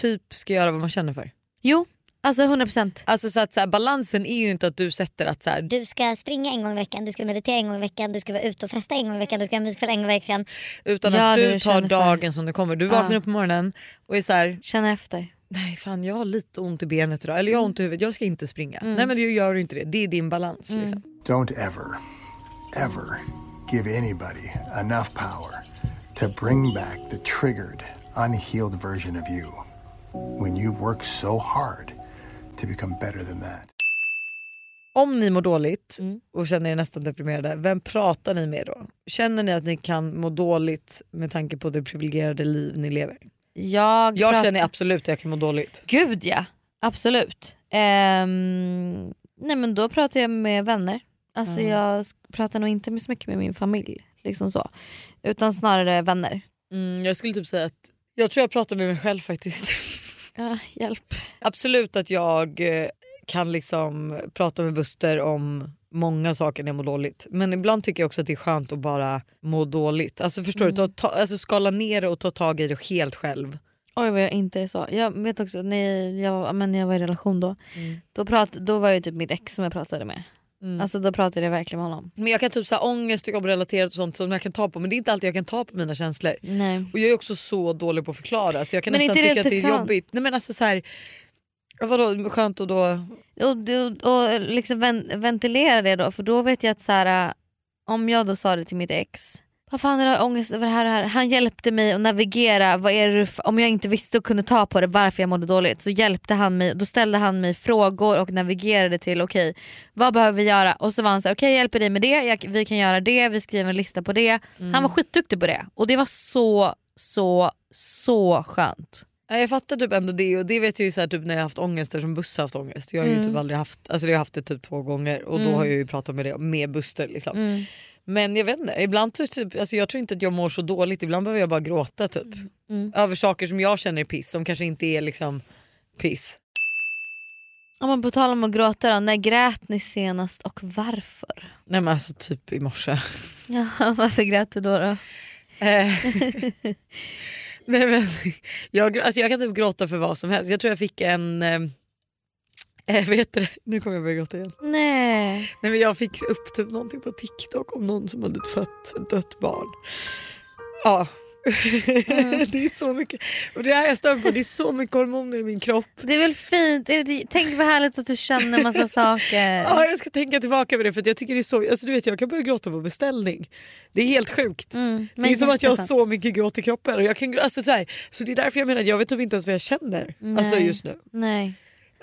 typ ska göra vad man känner för? Jo, alltså 100%. Alltså så att så här, balansen är ju inte att du sätter att så här, Du ska springa en gång i veckan, du ska meditera en gång i veckan, du ska vara ute och festa en gång i veckan, du ska ha musikkväll en gång i veckan. utan Ja, att det du du tar känner för. dagen som det kommer. Du vaknar Ja. upp på morgonen och är så här, Känna efter. Nej fan jag har lite ont i benet idag eller jag har ont i huvudet, jag ska inte springa. Mm. Nej men du gör inte det, det är din balans. Liksom. Don't ever, ever give anybody enough power to bring back the triggered, unhealed version of you when you've worked so hard to become better than that. Om ni mår dåligt Mm. och känner er nästan deprimerade, vem pratar ni med då? Känner ni att ni kan må dåligt med tanke på det privilegierade liv ni lever? Jag, Jag pratar- känner absolut att jag kan må dåligt. Gud ja, absolut. Ehm, nej men då pratar jag med vänner. Alltså Mm. jag pratar nog inte så mycket med min familj. Liksom så. Utan snarare vänner. Mm, jag skulle typ säga att jag tror jag pratar med mig själv faktiskt. <laughs> Ja, hjälp. Absolut att jag eh, kan liksom prata med Buster om många saker när jag mår dåligt. Men ibland tycker jag också att det är skönt att bara må dåligt. Alltså förstår du? Ta, ta, alltså skala ner det och ta tag i det helt själv. Oj vad jag inte är så. Jag vet också när jag, men när jag var i relation då. Mm. Då, prat, då var det typ mitt ex som jag pratade med. Mm. Alltså då pratade jag verkligen med honom. Men jag kan typ så här, ångest och jobbrelaterat och sånt som jag kan ta på men det är inte alltid jag kan ta på mina känslor. Nej. Och jag är också så dålig på att förklara så jag kan Men nästan tycka att det är skönt? jobbigt. Nej men alltså så här, vadå skönt och då... Och, och, och liksom ven, ventilera det då för då vet jag att så här, äh, om jag då sa det till mitt ex vad fan är det ångest över det här, det här? Han hjälpte mig att navigera, vad är det, om jag inte visste och kunde ta på det varför jag mådde dåligt så hjälpte han mig, då ställde han mig frågor och navigerade till okej vad behöver vi göra och så var han såhär okej jag hjälper dig med det, jag, vi kan göra det, vi skriver en lista på det. Mm. Han var skitduktig på det och det var så så så skönt. Ja, jag fattar typ ändå det och det vet jag ju så här, typ när jag har haft ångest eftersom Buster har haft ångest. Jag har ju Mm. typ aldrig haft, alltså jag har haft det typ två gånger och då Mm. har jag ju pratat med det med Buster. Liksom. Mm. Men jag vet inte, ibland typ, alltså jag tror inte att jag mår så dåligt, ibland behöver jag bara gråta typ. Mm. Över saker som jag känner är piss som kanske inte är liksom piss. Om man på tal om att gråta då, när grät ni senast och varför? Nej men alltså typ i morse. Ja, <laughs> varför grät du då? då? <laughs> Nej, men, <laughs> jag, alltså jag kan typ gråta för vad som helst. Jag tror jag fick en... Eh, <laughs> eh, vet du? Nu kommer jag börja gråta igen. Nej. Nej, men jag fick upp typ någonting på TikTok om någon som hade fött ett dött barn. Ja. <laughs> det är så mycket. Och det här jag stör på, det är så mycket hormoner i min kropp. Det är väl fint? Tänk vad härligt att du känner massa saker. <laughs> Ja, jag ska tänka tillbaka på det för jag tycker det är så, alltså du vet jag kan börja gråta på beställning. Det är helt sjukt. Mm, det är som att jag har så mycket gråt i kroppen. Och jag kan, alltså, så, här, så det är därför jag menar att jag vet typ inte ens vad jag känner alltså, Nej. just nu. Nej.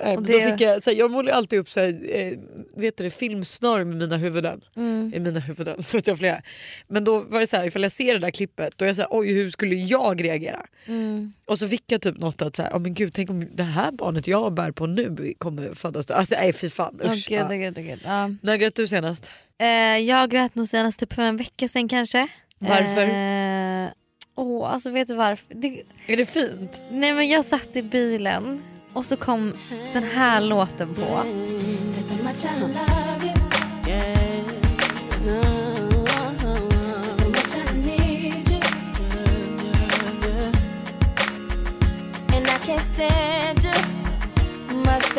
Eh, Och Då det- fick jag, så här, jag målar alltid upp så här, eh, vet du det, filmsnör med mina huvuden. Mm. I mina huvuden, <laughs> så vet jag flera. Men då var det så här, ifall jag ser det där klippet då är jag så här, oj hur skulle jag reagera? Mm. Och så fick jag typ något att så här, oh, men gud, tänk om det här barnet jag bär på nu kommer födas. Alltså nej fy fan usch. gud, ja. gud, gud. Ja. När grät du senast? Eh, jag grät nog senast typ för en vecka sen kanske. Varför? Eh, Åh, alltså vet du varför? Det, är det fint? Nej men jag satt i bilen och så kom den här låten på.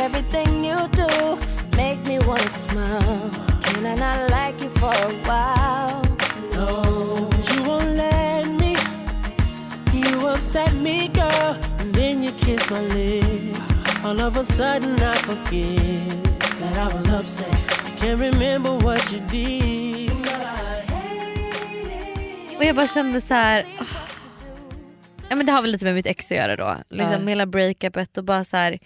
Everything you do make me wanna smile. Can I not like you for a while? No, but you won't let me. You upset me, girl, and then you kiss my lips. All of a sudden, I forget that I was upset. I can't remember what you did. Och jag bara kände så här. åh. Ja, men det har väl lite med mitt ex att göra då. Liksom Ja. Hela breakupet och bara så här.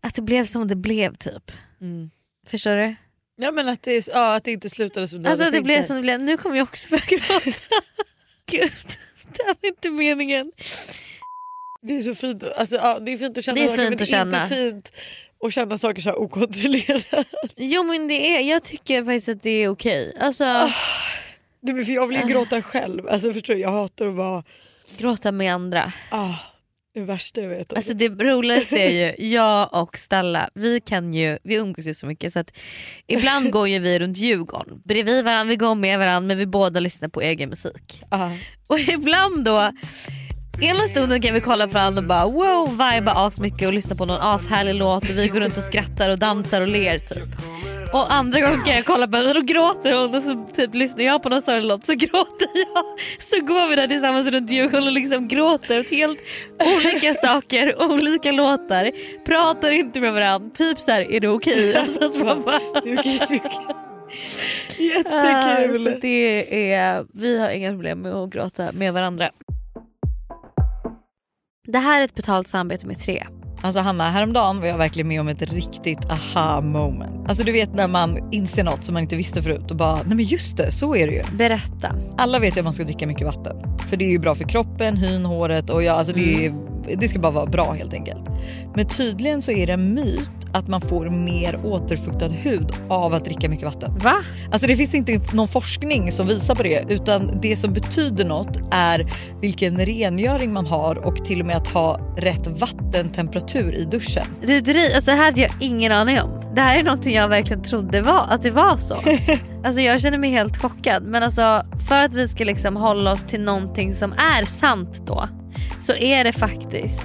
Att det blev som det blev typ. Mm. Förstår du? Ja men att det, ja, att det inte slutade som du Alltså hade det tänkt blev som det blev. Nu kommer jag också börja gråta. <laughs> Gud, det här var inte meningen. Det är så fint, alltså, ja, det är fint att känna Det är saker, fint men det att är känna. inte fint och känna saker så här okontrollerat. Jo men det är, jag tycker faktiskt att det är okej. Alltså, men för jag vill ju gråta själv. Alltså, förstår du? Jag hatar att vara... gråta med andra. Ah, det värsta jag vet. Alltså det roligaste är ju, <laughs> jag och Stella, vi kan ju, vi umgås ju så mycket så att ibland går ju vi runt Djurgården bredvid varandra, vi går med varandra men vi båda lyssnar på egen musik. Ah. Och ibland då, ena stunden kan vi kolla på varandra och bara wow, viba asmycket och lyssna på någon ashärlig låt och vi går runt och skrattar och dansar och ler typ. Och andra gången kan jag kolla på henne och gråter hon och så typ lyssnar jag på någon sorglig låt så gråter <laughs> jag. Så går vi där tillsammans runt Djurgården och liksom gråter åt helt olika <laughs> saker, olika låtar, pratar inte med varandra. Typ så här, är det okej? <laughs> Alltså, att man bara... Det är okej, är okej. Ah, Jättekul. så det är, vi har inga problem med att gråta med varandra. Det här är ett betalt samarbete med tre. Alltså Hanna, häromdagen var jag verkligen med om ett riktigt aha moment. Alltså du vet när man inser något som man inte visste förut och bara, nej men just det, så är det ju. Berätta. Alla vet ju att man ska dricka mycket vatten. För det är ju bra för kroppen, hyn, håret och ja, alltså det, är, det ska bara vara bra helt enkelt. Men tydligen så är det en myt att man får mer återfuktad hud av att dricka mycket vatten. Va? Alltså det finns inte någon forskning som visar på det utan det som betyder något är vilken rengöring man har och till och med att ha rätt vattentemperatur i duschen. Du, dri- alltså det här hade jag ingen aning om. Det här är någonting jag verkligen trodde var, att det var så. <laughs> alltså jag känner mig helt chockad men alltså för att vi ska liksom hålla oss till någonting som är sant då så är det faktiskt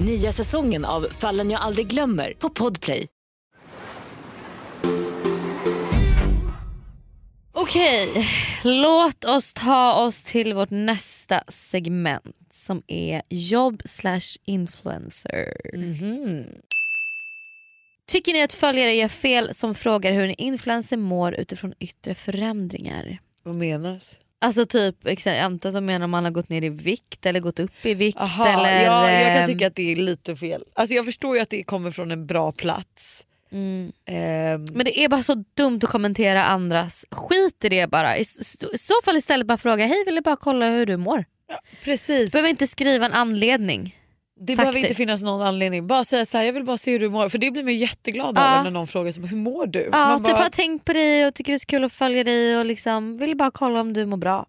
Nya säsongen av Fallen jag aldrig glömmer på Podplay. Okej, låt oss ta oss till vårt nästa segment som är jobb slash influencer. Tycker ni att följare gör fel som frågar hur en influencer mår utifrån yttre förändringar? Vad menas? Alltså typ, jag antar att de menar om man har gått ner i vikt eller gått upp i vikt. Aha, eller, ja, jag kan ehm, tycka att det är lite fel. Alltså jag förstår ju att det kommer från en bra plats. Mm. Ehm, Men det är bara så dumt att kommentera andras. Skit i det bara. I så fall istället bara fråga, hej vill jag bara kolla hur du mår? precis. Du behöver inte skriva en anledning. Det behöver Faktiskt. inte finnas någon anledning. Bara säga så här, jag vill bara se hur du mår. För det blir man ju jätteglad Ja. av när någon frågar så, hur mår du? Ja, man typ bara, har tänkt på dig och tycker det är så kul att följa dig och liksom vill bara kolla om du mår bra.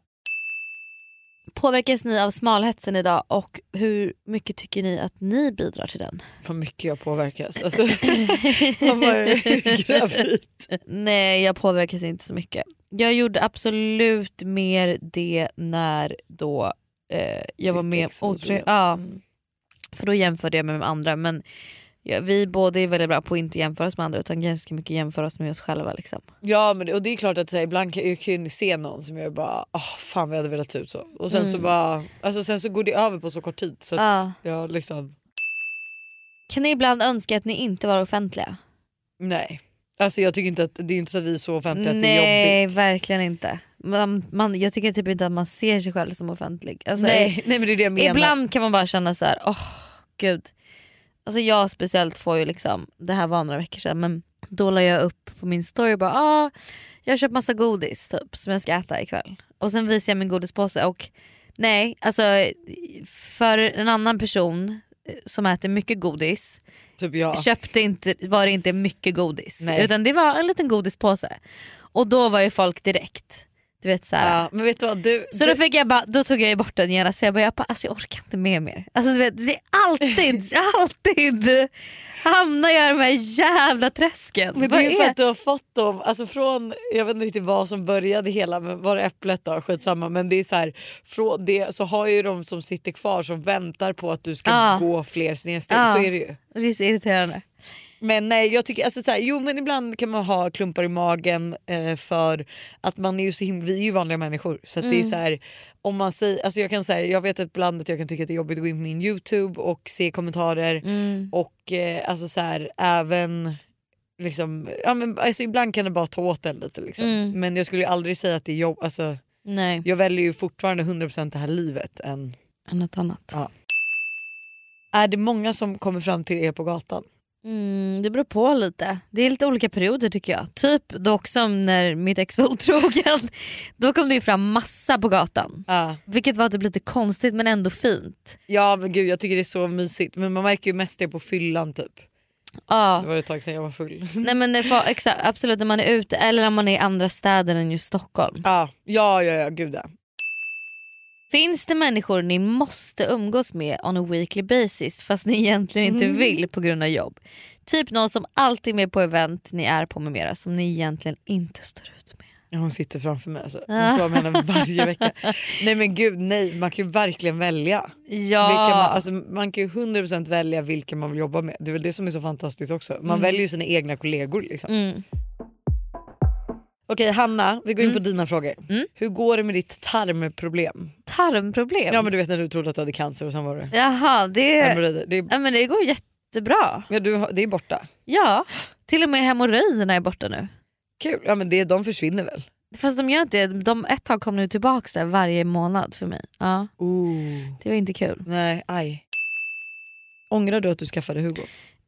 Påverkas ni av smalhetsen idag och hur mycket tycker ni att ni bidrar till den? Vad mycket jag påverkas. Alltså, <laughs> man är <laughs> gravid. Nej jag påverkas inte så mycket. Jag gjorde absolut mer det när då eh, jag var Ditt med var otroligt. så. Ja, för då jämförde jag mig med andra men ja, vi båda är väldigt bra på att inte jämföra oss med andra utan ganska mycket jämföra oss med oss själva. Liksom. Ja men det, och det är klart att så här, ibland kan jag kan se någon som jag bara oh, fan vi hade velat se ut så. Och sen så Mm. bara, alltså sen så går det över på så kort tid. Så att, Ja. ja, liksom, Kan ni ibland önska att ni inte var offentliga? nej. Alltså jag tycker inte att det är inte så att vi är så offentliga att det är Nej jobbigt. verkligen inte. Man, man, jag tycker typ inte att man ser sig själv som offentlig. Alltså, nej, nej men det är det jag menar. Ibland kan man bara känna så här, åh gud. Alltså jag speciellt får ju liksom, det här var några veckor sedan men då la jag upp på min story bara ah, jag har köpt massa godis typ som jag ska äta ikväll. Och sen visar jag min godispåse och nej alltså för en annan person som äter mycket godis Typ jag. köpte inte, var det inte mycket godis Nej. utan det var en liten godispåse. Och då var ju folk direkt Du vet, så. Ja, men vet du vad? Du, Så då, fick jag bara, då tog jag bort den genast för jag bara, jag, bara alltså, jag orkar inte med mer. Alltså, du vet, det är alltid, <laughs> alltid hamnar jag i de här jävla träsken. Men det är ju för att du har fått dem, alltså från, jag vet inte riktigt vad som började hela, men var det äpplet då? Skitsamma. Men det är så här, från det så har ju de som sitter kvar som väntar på att du ska Ja. gå fler snedsteg. Ja. Så är det ju. Det är så irriterande. Men nej, jag tycker, alltså så här, jo men ibland kan man ha klumpar i magen eh, för att man är ju så himla, vi är ju vanliga människor. Så att det är Mm. så här, om man säger, alltså jag kan säga, jag vet att ibland att jag kan tycka att det är jobbigt att gå in på min youtube och se kommentarer Mm. och eh, alltså så här, även liksom, ja, men, alltså ibland kan det bara ta åt en lite liksom. Mm. Men jag skulle aldrig säga att det är jobb, alltså, Nej, jag väljer ju fortfarande 100% det här livet än än något annat. Ja. Är det många som kommer fram till er på gatan? Mm, det beror på lite. Det är lite olika perioder tycker jag. Typ dock som när mitt ex var otrogen. Då kom det ju fram massa på gatan. Ja. Vilket var typ lite konstigt men ändå fint. Ja men gud jag tycker det är så mysigt men man märker ju mest det på fyllan typ. Ja. Det var ett tag sedan jag var full. <laughs> Nej men får, exakt, absolut när man är ute eller när man är i andra städer än just Stockholm. Ja, ja, ja, ja gud ja. Finns det människor ni måste umgås med on a weekly basis fast ni egentligen inte Mm. vill på grund av jobb? Typ någon som alltid är med på event ni är på med mera som ni egentligen inte står ut med. Hon sitter framför mig alltså. Hon står med henne varje vecka. <laughs> Nej men gud nej, man kan ju verkligen välja. Ja. Vilka man, alltså, man kan ju 100% välja vilka man vill jobba med. Det är väl det som är så fantastiskt också. Man Mm. väljer ju sina egna kollegor. Liksom. Mm. Okej Hanna, vi går in på Mm. dina frågor. Mm. Hur går det med ditt tarmproblem? Tarmproblem? Ja men du vet när du trodde att du hade cancer och sen var det Jaha, det, hemorrojder. Det, ja, men det går jättebra. ja, du, det är borta. Ja, till och med hemorrojderna är borta nu. Kul, ja, men det, de försvinner väl? Fast de gör inte det. De, ett tag kom nu tillbaka där varje månad för mig. Ja, Ooh. det var inte kul. Nej, aj. Ångrar du att du skaffade Hugo?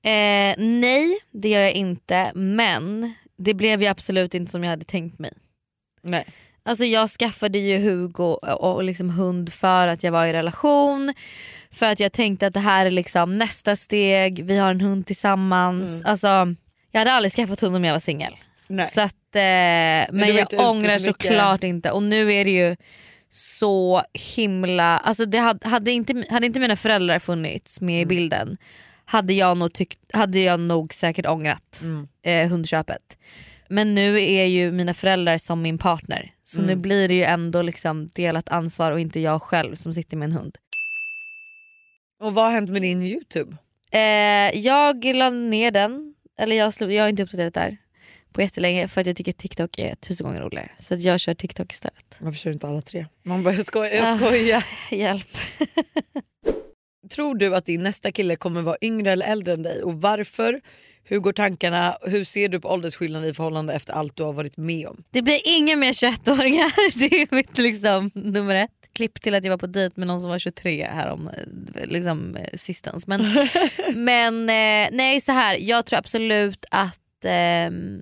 Eh, nej, det gör jag inte. Men det blev ju absolut inte som jag hade tänkt mig. Nej. Alltså jag skaffade ju Hugo och, liksom hund för att jag var i relation. För att jag tänkte att det här är liksom nästa steg, vi har en hund tillsammans. Mm. Alltså, jag hade aldrig skaffat hund om jag var singel. Nej. Så att, eh, men var jag ångrar så såklart inte och nu är det ju så himla, alltså det hade, hade, inte, hade inte mina föräldrar funnits med Mm. i bilden hade jag nog, tyckt, hade jag nog säkert ångrat Mm. eh, hundköpet. Men nu är ju mina föräldrar som min partner så nu Mm. blir det ju ändå liksom delat ansvar och inte jag själv som sitter med en hund. Och vad har hänt med din youtube? Eh, jag la ner den, eller jag, jag har inte uppdaterat där på jättelänge för att jag tycker TikTok är tusen gånger roligare. Så att jag kör TikTok istället. Varför kör du inte alla tre? Man bara jag skojar. Jag Ah. skojar. <laughs> Hjälp. <laughs> Tror du att din nästa kille kommer vara yngre eller äldre än dig och varför? Hur går tankarna? Hur ser du på åldersskillnaden i förhållande efter allt du har varit med om? Det blir inga mer 21-åringar, <laughs> det är mitt liksom, nummer ett. Klipp till att jag var på dejt med någon som var 23 härom eh, liksom, eh, sistens. Men, <laughs> men eh, nej så här, jag tror absolut att ehm,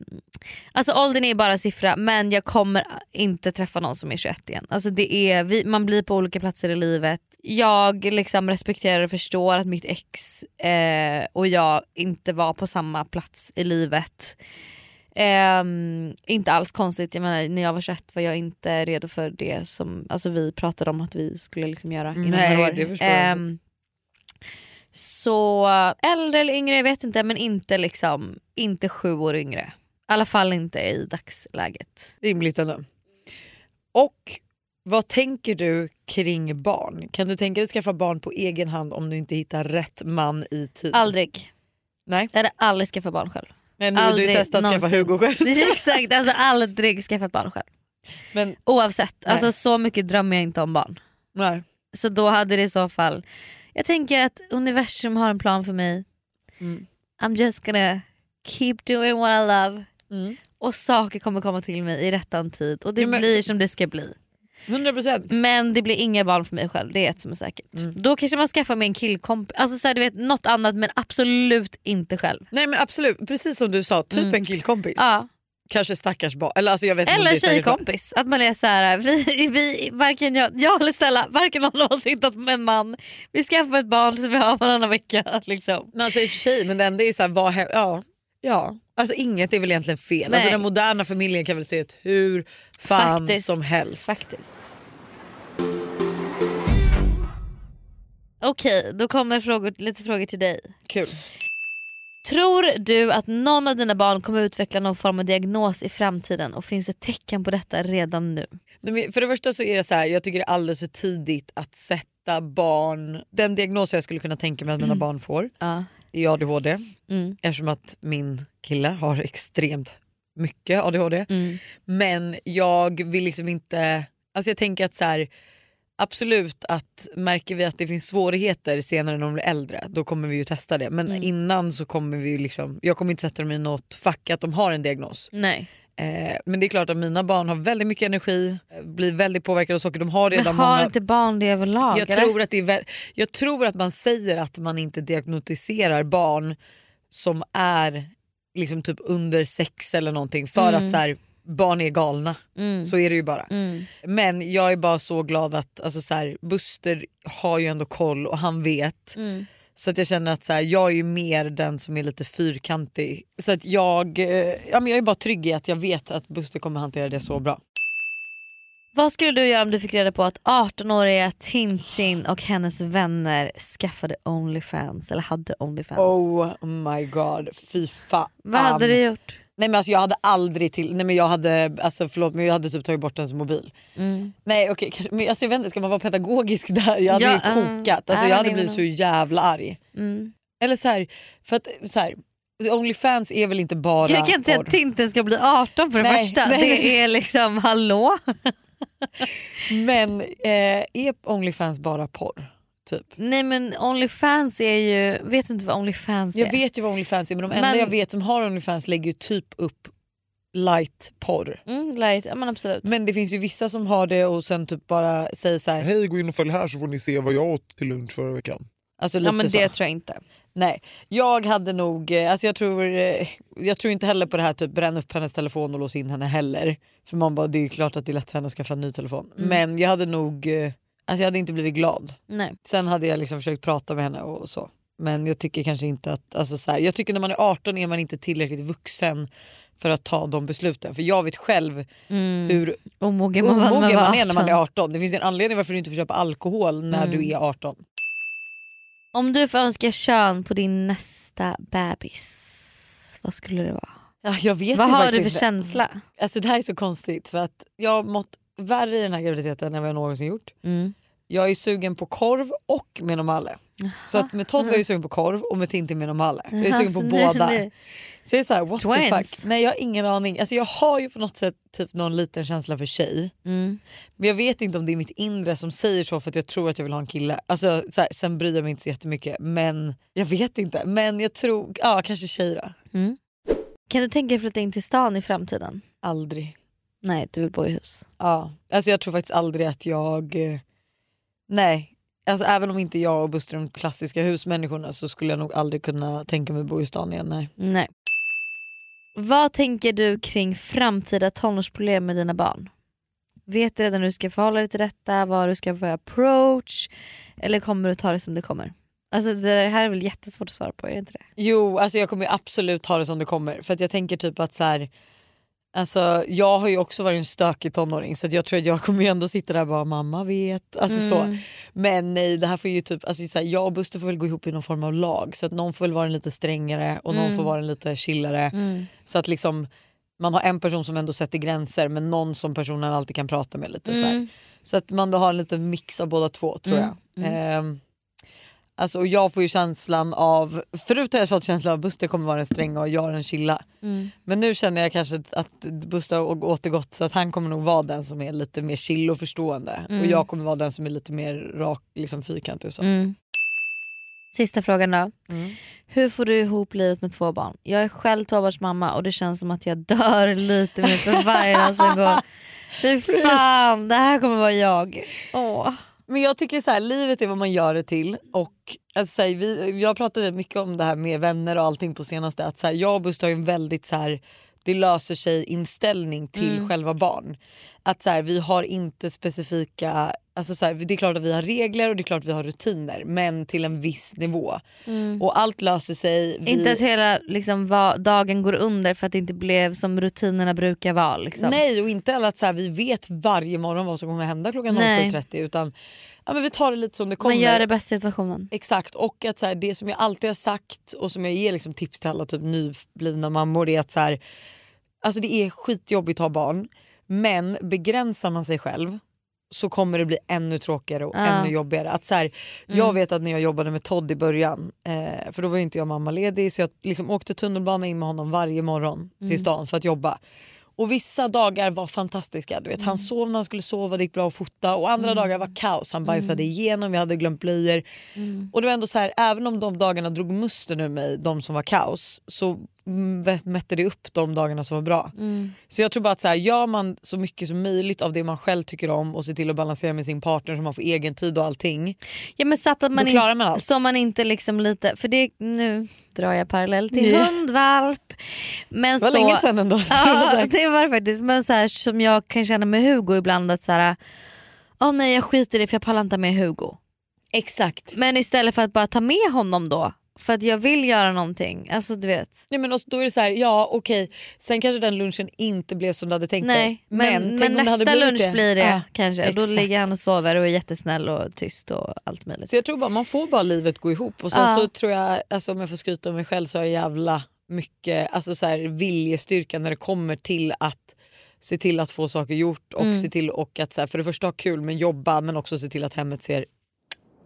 Alltså åldern är bara en siffra men jag kommer inte träffa någon som är 21 igen. Alltså det är, vi, man blir på olika platser i livet. Jag liksom respekterar och förstår att mitt ex eh, och jag inte var på samma plats i livet. Ehm, inte alls konstigt, jag menar, när jag var 21 var jag inte redo för det som alltså, vi pratade om att vi skulle liksom göra inom Nej, några år. det förstår jag. Ehm, så äldre eller yngre, jag vet inte men inte liksom inte sju år yngre. I alla fall inte i dagsläget. Rimligt ändå. Och vad tänker du kring barn? Kan du tänka dig att skaffa barn på egen hand om du inte hittar rätt man i tid? Aldrig. Nej. Jag hade aldrig skaffat barn själv. Men nu har du testat att skaffa. Hugo själv. <laughs> Exakt, alltså aldrig skaffat barn själv. Men, Oavsett, Nej. alltså så mycket drömmer jag inte om barn. nej. Så då hade det i så fall, jag tänker att universum har en plan för mig. Mm. I'm just gonna keep doing what I love. Mm. Och saker kommer komma till mig i rättan tid och det Ja, men- blir som det ska bli. 100%. Men det blir inga barn för mig själv, det är ett som är säkert. Mm. Då kanske man skaffar mig en killkompis, alltså så här, du vet, något annat men absolut inte själv. Nej men absolut, precis som du sa, typ Mm. en killkompis. Ja. Kanske stackars barn. Eller, alltså, jag vet inte Eller säkert- tjejkompis, att man är så här, vi, vi, varken jag, jag eller Stella, varken någon av oss hittat med en man. Vi skaffar ett barn som vi har varannan vecka. <laughs> Liksom. Men alltså i och för sig, men det enda är så här, vad, ja. Ja, alltså inget är väl egentligen fel. Nej. Alltså den moderna familjen kan väl se ut hur fan Faktiskt. som helst. Faktiskt. Okej, då kommer frågor, lite frågor till dig. Kul. Tror du att någon av dina barn kommer utveckla någon form av diagnos i framtiden och finns det tecken på detta redan nu? För det första så är det så här, jag tycker det är alldeles för tidigt att sätta barn... Den diagnos jag skulle kunna tänka mig att mina barn får Ja. Är ADHD. Mm. Eftersom att min kille har extremt mycket ADHD. Mm. Men jag vill liksom inte... Alltså jag tänker att så här, absolut att märker vi att det finns svårigheter senare när de blir äldre då kommer vi ju testa det. Men Mm. innan så kommer vi ju liksom, jag kommer inte sätta dem i något fack att de har en diagnos. Nej. Eh, men det är klart att mina barn har väldigt mycket energi, eh, blir väldigt påverkade av saker. De har redan Men har många... inte barn det överlag? jag, eller? tror att det är vä- jag tror att man säger att man inte diagnostiserar barn som är liksom typ under sex eller någonting för Mm. att så här, barn är galna. Mm. Så är det ju bara. Mm. Men jag är bara så glad att alltså, så här, Buster har ju ändå koll och han vet. Så att jag känner att så här, jag är ju mer den som är lite fyrkantig. Så att jag, eh, ja, men jag är bara trygg i att jag vet att Buster kommer hantera det så bra. Vad skulle du göra om du fick reda på att 18-åriga Tintin och hennes vänner skaffade Onlyfans eller hade Onlyfans? Oh my god, fy fan. Vad hade du gjort? Nej men alltså jag hade aldrig till, nej men jag hade, alltså förlåt men jag hade typ tagit bort ens mobil. Mm. Nej okej, kanske- men alltså jag vet inte, ska man vara pedagogisk <laughs> där? Jag hade Ja, ju äh, kokat, alltså I jag hade blivit så jävla arg. Mm. Eller så här, för att så här, Onlyfans är väl inte bara Jag kan inte säga att Tintin ska bli 18 för det Nej, första. nej, det är liksom hallå? <laughs> Men eh, är Onlyfans bara porr? Typ? Nej men Onlyfans är ju, vet du inte vad Onlyfans är? Jag vet ju vad Onlyfans är men de enda Men- jag vet som har Onlyfans lägger ju typ upp light porr. Mm, light, ja, men absolut. Men det finns ju vissa som har det och sen typ bara säger så här. Hej, gå in och följ här så får ni se vad jag åt till lunch förra veckan. Alltså Ja lite men så. det tror jag inte. Nej, jag hade nog, eh, alltså jag tror, eh, jag tror inte heller på det här typ bränna upp hennes telefon och låsa in henne heller. För man bara, det är ju klart att det är lätt för henne att skaffa en ny telefon. Mm. Men jag hade nog, eh, alltså jag hade inte blivit glad. Nej. Sen hade jag liksom försökt prata med henne och så. Men jag tycker kanske inte att, alltså så här, jag tycker när man är 18 är man inte tillräckligt vuxen för att ta de besluten. För jag vet själv Mm. hur Omogen man, man, omogen var man är när man är 18. 18. Det finns en anledning varför du inte får köpa alkohol när Mm. du är 18. Om du får önska kön på din nästa bebis, vad skulle det vara? Ja, jag vet vad har du för inte. känsla? Alltså det här är så konstigt för att jag har mått värre i den här graviditeten än vad jag någonsin gjort. Mm. Jag är sugen på korv och med normale. Så att med Todd var jag ju sugen på korv och med Tintin med normale. Jag är sugen på båda. Så jag är såhär what the Twins. fuck. Nej jag har ingen aning. Alltså jag har ju på något sätt typ någon liten känsla för tjej. Mm. Men jag vet inte om det är mitt inre som säger så för att jag tror att jag vill ha en kille. Alltså, så här, sen bryr jag mig inte så jättemycket men jag vet inte. Men jag tror, ja kanske tjej då. Mm. Kan du tänka dig flytta in till stan i framtiden? Aldrig. Nej, du vill bo i hus. Ja, alltså jag tror faktiskt aldrig att jag... Nej, alltså även om inte jag och Buster är de klassiska husmänniskorna så skulle jag nog aldrig kunna tänka mig bo i stan igen. Nej. Nej. Vad tänker du kring framtida tonårsproblem med dina barn? Vet du redan hur du ska förhålla dig till detta? Vad du ska få approach? Eller kommer du ta det som det kommer? Alltså det här är väl jättesvårt att svara på, är det inte det? Jo, alltså jag kommer absolut ta det som det kommer. För att jag tänker typ att så här, alltså jag har ju också varit en stökig tonåring så jag tror att jag kommer ju ändå sitta där och bara mamma vet. Alltså Mm. så. Men nej det här får ju typ, alltså så här, jag och Buster får väl gå ihop i någon form av lag så att någon får väl vara en lite strängare och någon Mm. får vara en lite chillare. Mm. Så att liksom man har en person som ändå sätter gränser men någon som personen alltid kan prata med lite så. Mm. Så att man då har en liten mix av båda två tror Mm, jag. Ehm, alltså, och jag får ju känslan av, förut har jag fått känslan av att Buster kommer vara den stränga och jag den chilla. Mm. Men nu känner jag kanske att Buster har återgått så att han kommer nog vara den som är lite mer chill och förstående. Mm. Och jag kommer vara den som är lite mer rak, liksom fyrkantig och så. Mm. Sista frågan då. Mm. Hur får du ihop livet med två barn? Jag är själv tvåbarnsmamma och det känns som att jag dör lite mer för varje dag som går. <laughs> Fy fan, det här kommer vara jag. Åh. Men jag tycker så här, livet är vad man gör det till. Och alltså, så här, vi, jag pratade mycket om det här med vänner och allting på senaste. Att så här, jag och Buster har en väldigt så här, det löser sig inställning till Mm. själva barn. att så här, vi har inte specifika, alltså så här, det är klart att vi har regler och det är klart att vi har rutiner men till en viss nivå. Mm. Och allt löser sig. Vi... Inte att hela liksom, va- dagen går under för att det inte blev som rutinerna brukar vara. Liksom. Nej och inte heller att så här, vi vet varje morgon vad som kommer hända klockan Nej. 07.30 utan ja, men vi tar det lite som det kommer. Man gör det bästa i situationen. Exakt och att så här, det som jag alltid har sagt och som jag ger liksom tips till alla typ nyblivna mammor är att så här, alltså det är skitjobbigt att ha barn men begränsar man sig själv så kommer det bli ännu tråkigare och Ja. ännu jobbigare. Att så här, Jag Mm. vet att när jag jobbade med Todd i början, eh, för då var ju inte jag mammaledig så jag liksom åkte tunnelbana in med honom varje morgon Mm. till stan för att jobba. Och vissa dagar var fantastiska. Du vet, Mm. Han sov när han skulle sova, det gick bra att fota och andra dagar var kaos. Han bajsade igenom, vi hade glömt blöjor. Mm. Och det var ändå så här, även om de dagarna drog musten ur mig, de som var kaos, så mm, mätte det upp de dagarna som var bra. Mm. Så jag tror bara att så här, gör man så mycket som möjligt av det man själv tycker om och ser till att balansera med sin partner så man får egen tid och allting. Ja, men så att man in- klarar man allt. Så man inte liksom lite, för det, nu drar jag parallell till Ja. hundvalp. Men Det var så, länge sedan ändå. <laughs> Ja det var det faktiskt. Men så här, som jag kan känna med Hugo ibland att så här, åh nej jag skiter i det för jag pallar inte med Hugo. Exakt. Men istället för att bara ta med honom då för att jag vill göra någonting. Alltså du vet. Nej, men också, då är det så här, ja okej, sen kanske den lunchen inte blev som du hade tänkt Nej, dig. men, men det hade nästa lunch blir det Ja, kanske. Då exakt. ligger han och sover och är jättesnäll och tyst och allt möjligt. Så jag tror bara man får bara livet gå ihop och sen Ja. så tror jag, alltså, om jag får skryta om mig själv så har jag jävla mycket alltså, så här, viljestyrka när det kommer till att se till att få saker gjort och Mm. se till och att så här, för det första ha kul men jobba men också se till att hemmet ser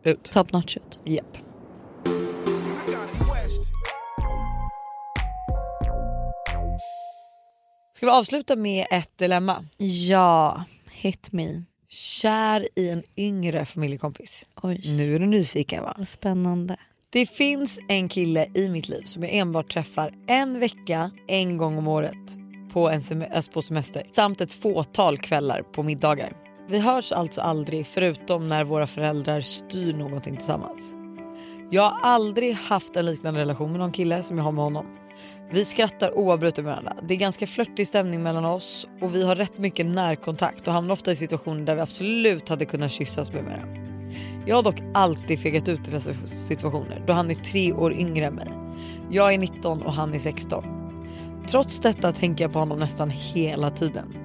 ut. Top notch ut. Japp. Ska vi avsluta med ett dilemma? Ja, hit me. Kär i en yngre familjekompis. Oj. Nu är du nyfiken va? Vad spännande. Det finns en kille i mitt liv som jag enbart träffar en vecka, en gång om året på, en sem- alltså på semester samt ett fåtal kvällar på middagar. Vi hörs alltså aldrig förutom när våra föräldrar styr någonting tillsammans. Jag har aldrig haft en liknande relation med någon kille som jag har med honom. Vi skrattar oavbrutet med varandra. Det är ganska flörtig stämning mellan oss och vi har rätt mycket närkontakt och hamnar ofta i situationer där vi absolut hade kunnat kyssas med varandra. Jag har dock alltid fegat ut i dessa situationer då han är tre år yngre än mig. Jag är 19 och han är 16. Trots detta tänker jag på honom nästan hela tiden.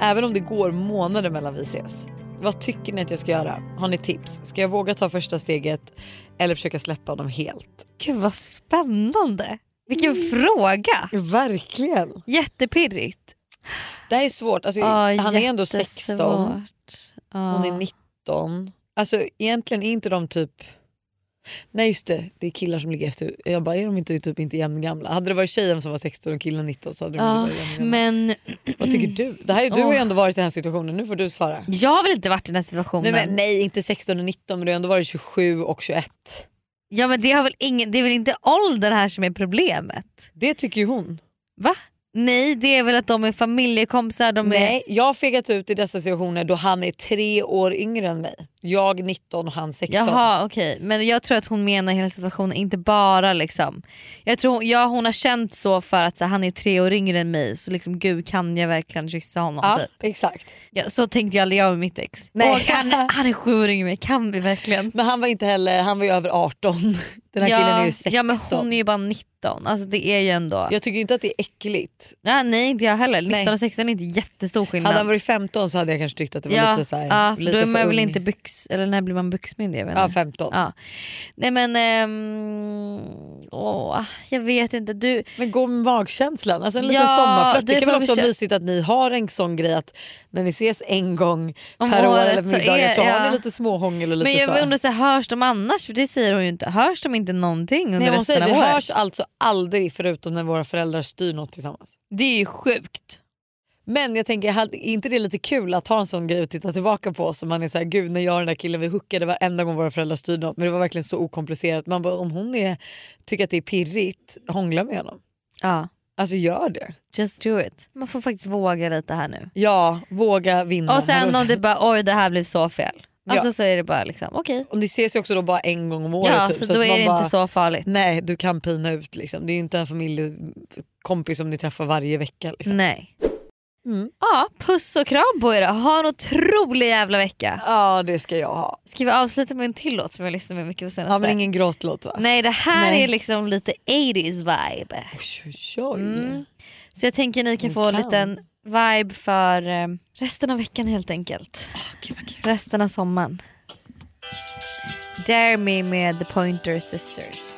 Även om det går månader mellan vi ses. Vad tycker ni att jag ska göra? Har ni tips? Ska jag våga ta första steget eller försöka släppa honom helt? Gud vad spännande. Vilken fråga. Verkligen. Jättepirrigt. Det här är svårt. Alltså, Ja, han är ändå 16. jättesvårt. Ja. Hon är 19. Alltså egentligen är inte de typ... Nej just det, det är killar som ligger efter. Jag bara, är de inte typ inte jämngamla? Hade det varit tjejen som var 16 och killen 19 så hade de Ja, inte varit men Vad tycker du? Det här, är- du har ju ändå varit i den här situationen, nu får du svara. jag har väl inte varit i den här situationen. Nej, men, nej inte 16 och 19 men du har ändå varit 27 och 21. Ja men det, har väl ingen, det är väl inte åldern här som är problemet? Det tycker ju hon. Va? Nej det är väl att de är familjekompisar. De är... Nej, jag har fegat ut i dessa situationer då han är tre år yngre än mig. Jag 19 och han 16. Jaha okej men jag tror att hon menar hela situationen, inte bara liksom. Jag tror ja, hon har känt så för att så, han är tre år yngre än mig så liksom gud kan jag verkligen kyssa honom? Ja, Typ. exakt. Ja, så tänkte jag aldrig jag med mitt ex. Nej. Åh, kan, han är sju år yngre än mig, kan vi verkligen? Men han var inte heller, han var ju över 18. Den här ja, killen är ju 16. Ja men hon är ju bara 19, alltså det är ju ändå... Jag tycker inte att det är äckligt. Ja, nej inte jag heller, 19 Nej. och 16 är inte jättestor skillnad. Hade han varit 15 så hade jag kanske tyckt att det var ja, lite så här, ja, för lite då är man väl inte byx, eller när blir man byxmyndig? Jag Ja inte. 15. Ja. Nej men, ehm, åh, jag vet inte. Du, Men gå med magkänslan, alltså en liten Ja, sommarflört. Det kan väl också vara mysigt att ni har en sån grej att när ni ses en gång Om per år eller på så middagar är- så har ni lite småhångel och lite men jag så. undrar, så här, hörs de annars? För det säger hon ju inte. Hörs de inte någonting under Nej, resten säger, av vi året? hörs alltså aldrig förutom när våra föräldrar styr något tillsammans. Det är ju sjukt. Men jag tänker, är inte det lite kul att ha en sån grej att titta tillbaka på? Så man är såhär, gud när jag och den där killen vi hookade varenda gång våra föräldrar styrde något men det var verkligen så okomplicerat. Man bara, om hon är, tycker att det är pirrigt, hångla med honom. Ja, Alltså gör det. just do it. Man får faktiskt våga lite här nu. Ja, våga vinna. Och sen om det bara oj det här blev så fel. Alltså så är det bara liksom okej. Okay. Och ni ses ju också då bara en gång om året. Ja, typ, så, så då är det bara, inte så farligt. Nej du kan pina ut liksom. Det är ju inte en familjekompis som ni träffar varje vecka. Liksom. Nej. Mm. Ja, puss och kram på er Ha en otrolig jävla vecka. Ja det ska jag ha. Ska vi avsluta med en till låt som jag lyssnar med mycket på senaste? Ja men ingen gråtlåt va? Nej det här Nej. är liksom lite 80s vibe. Oj, oj, oj. Mm. Så jag tänker ni kan få en liten vibe för eh, resten av veckan helt enkelt. Oh, okay, okay. Resten av sommaren. Dare Me med The Pointer Sisters.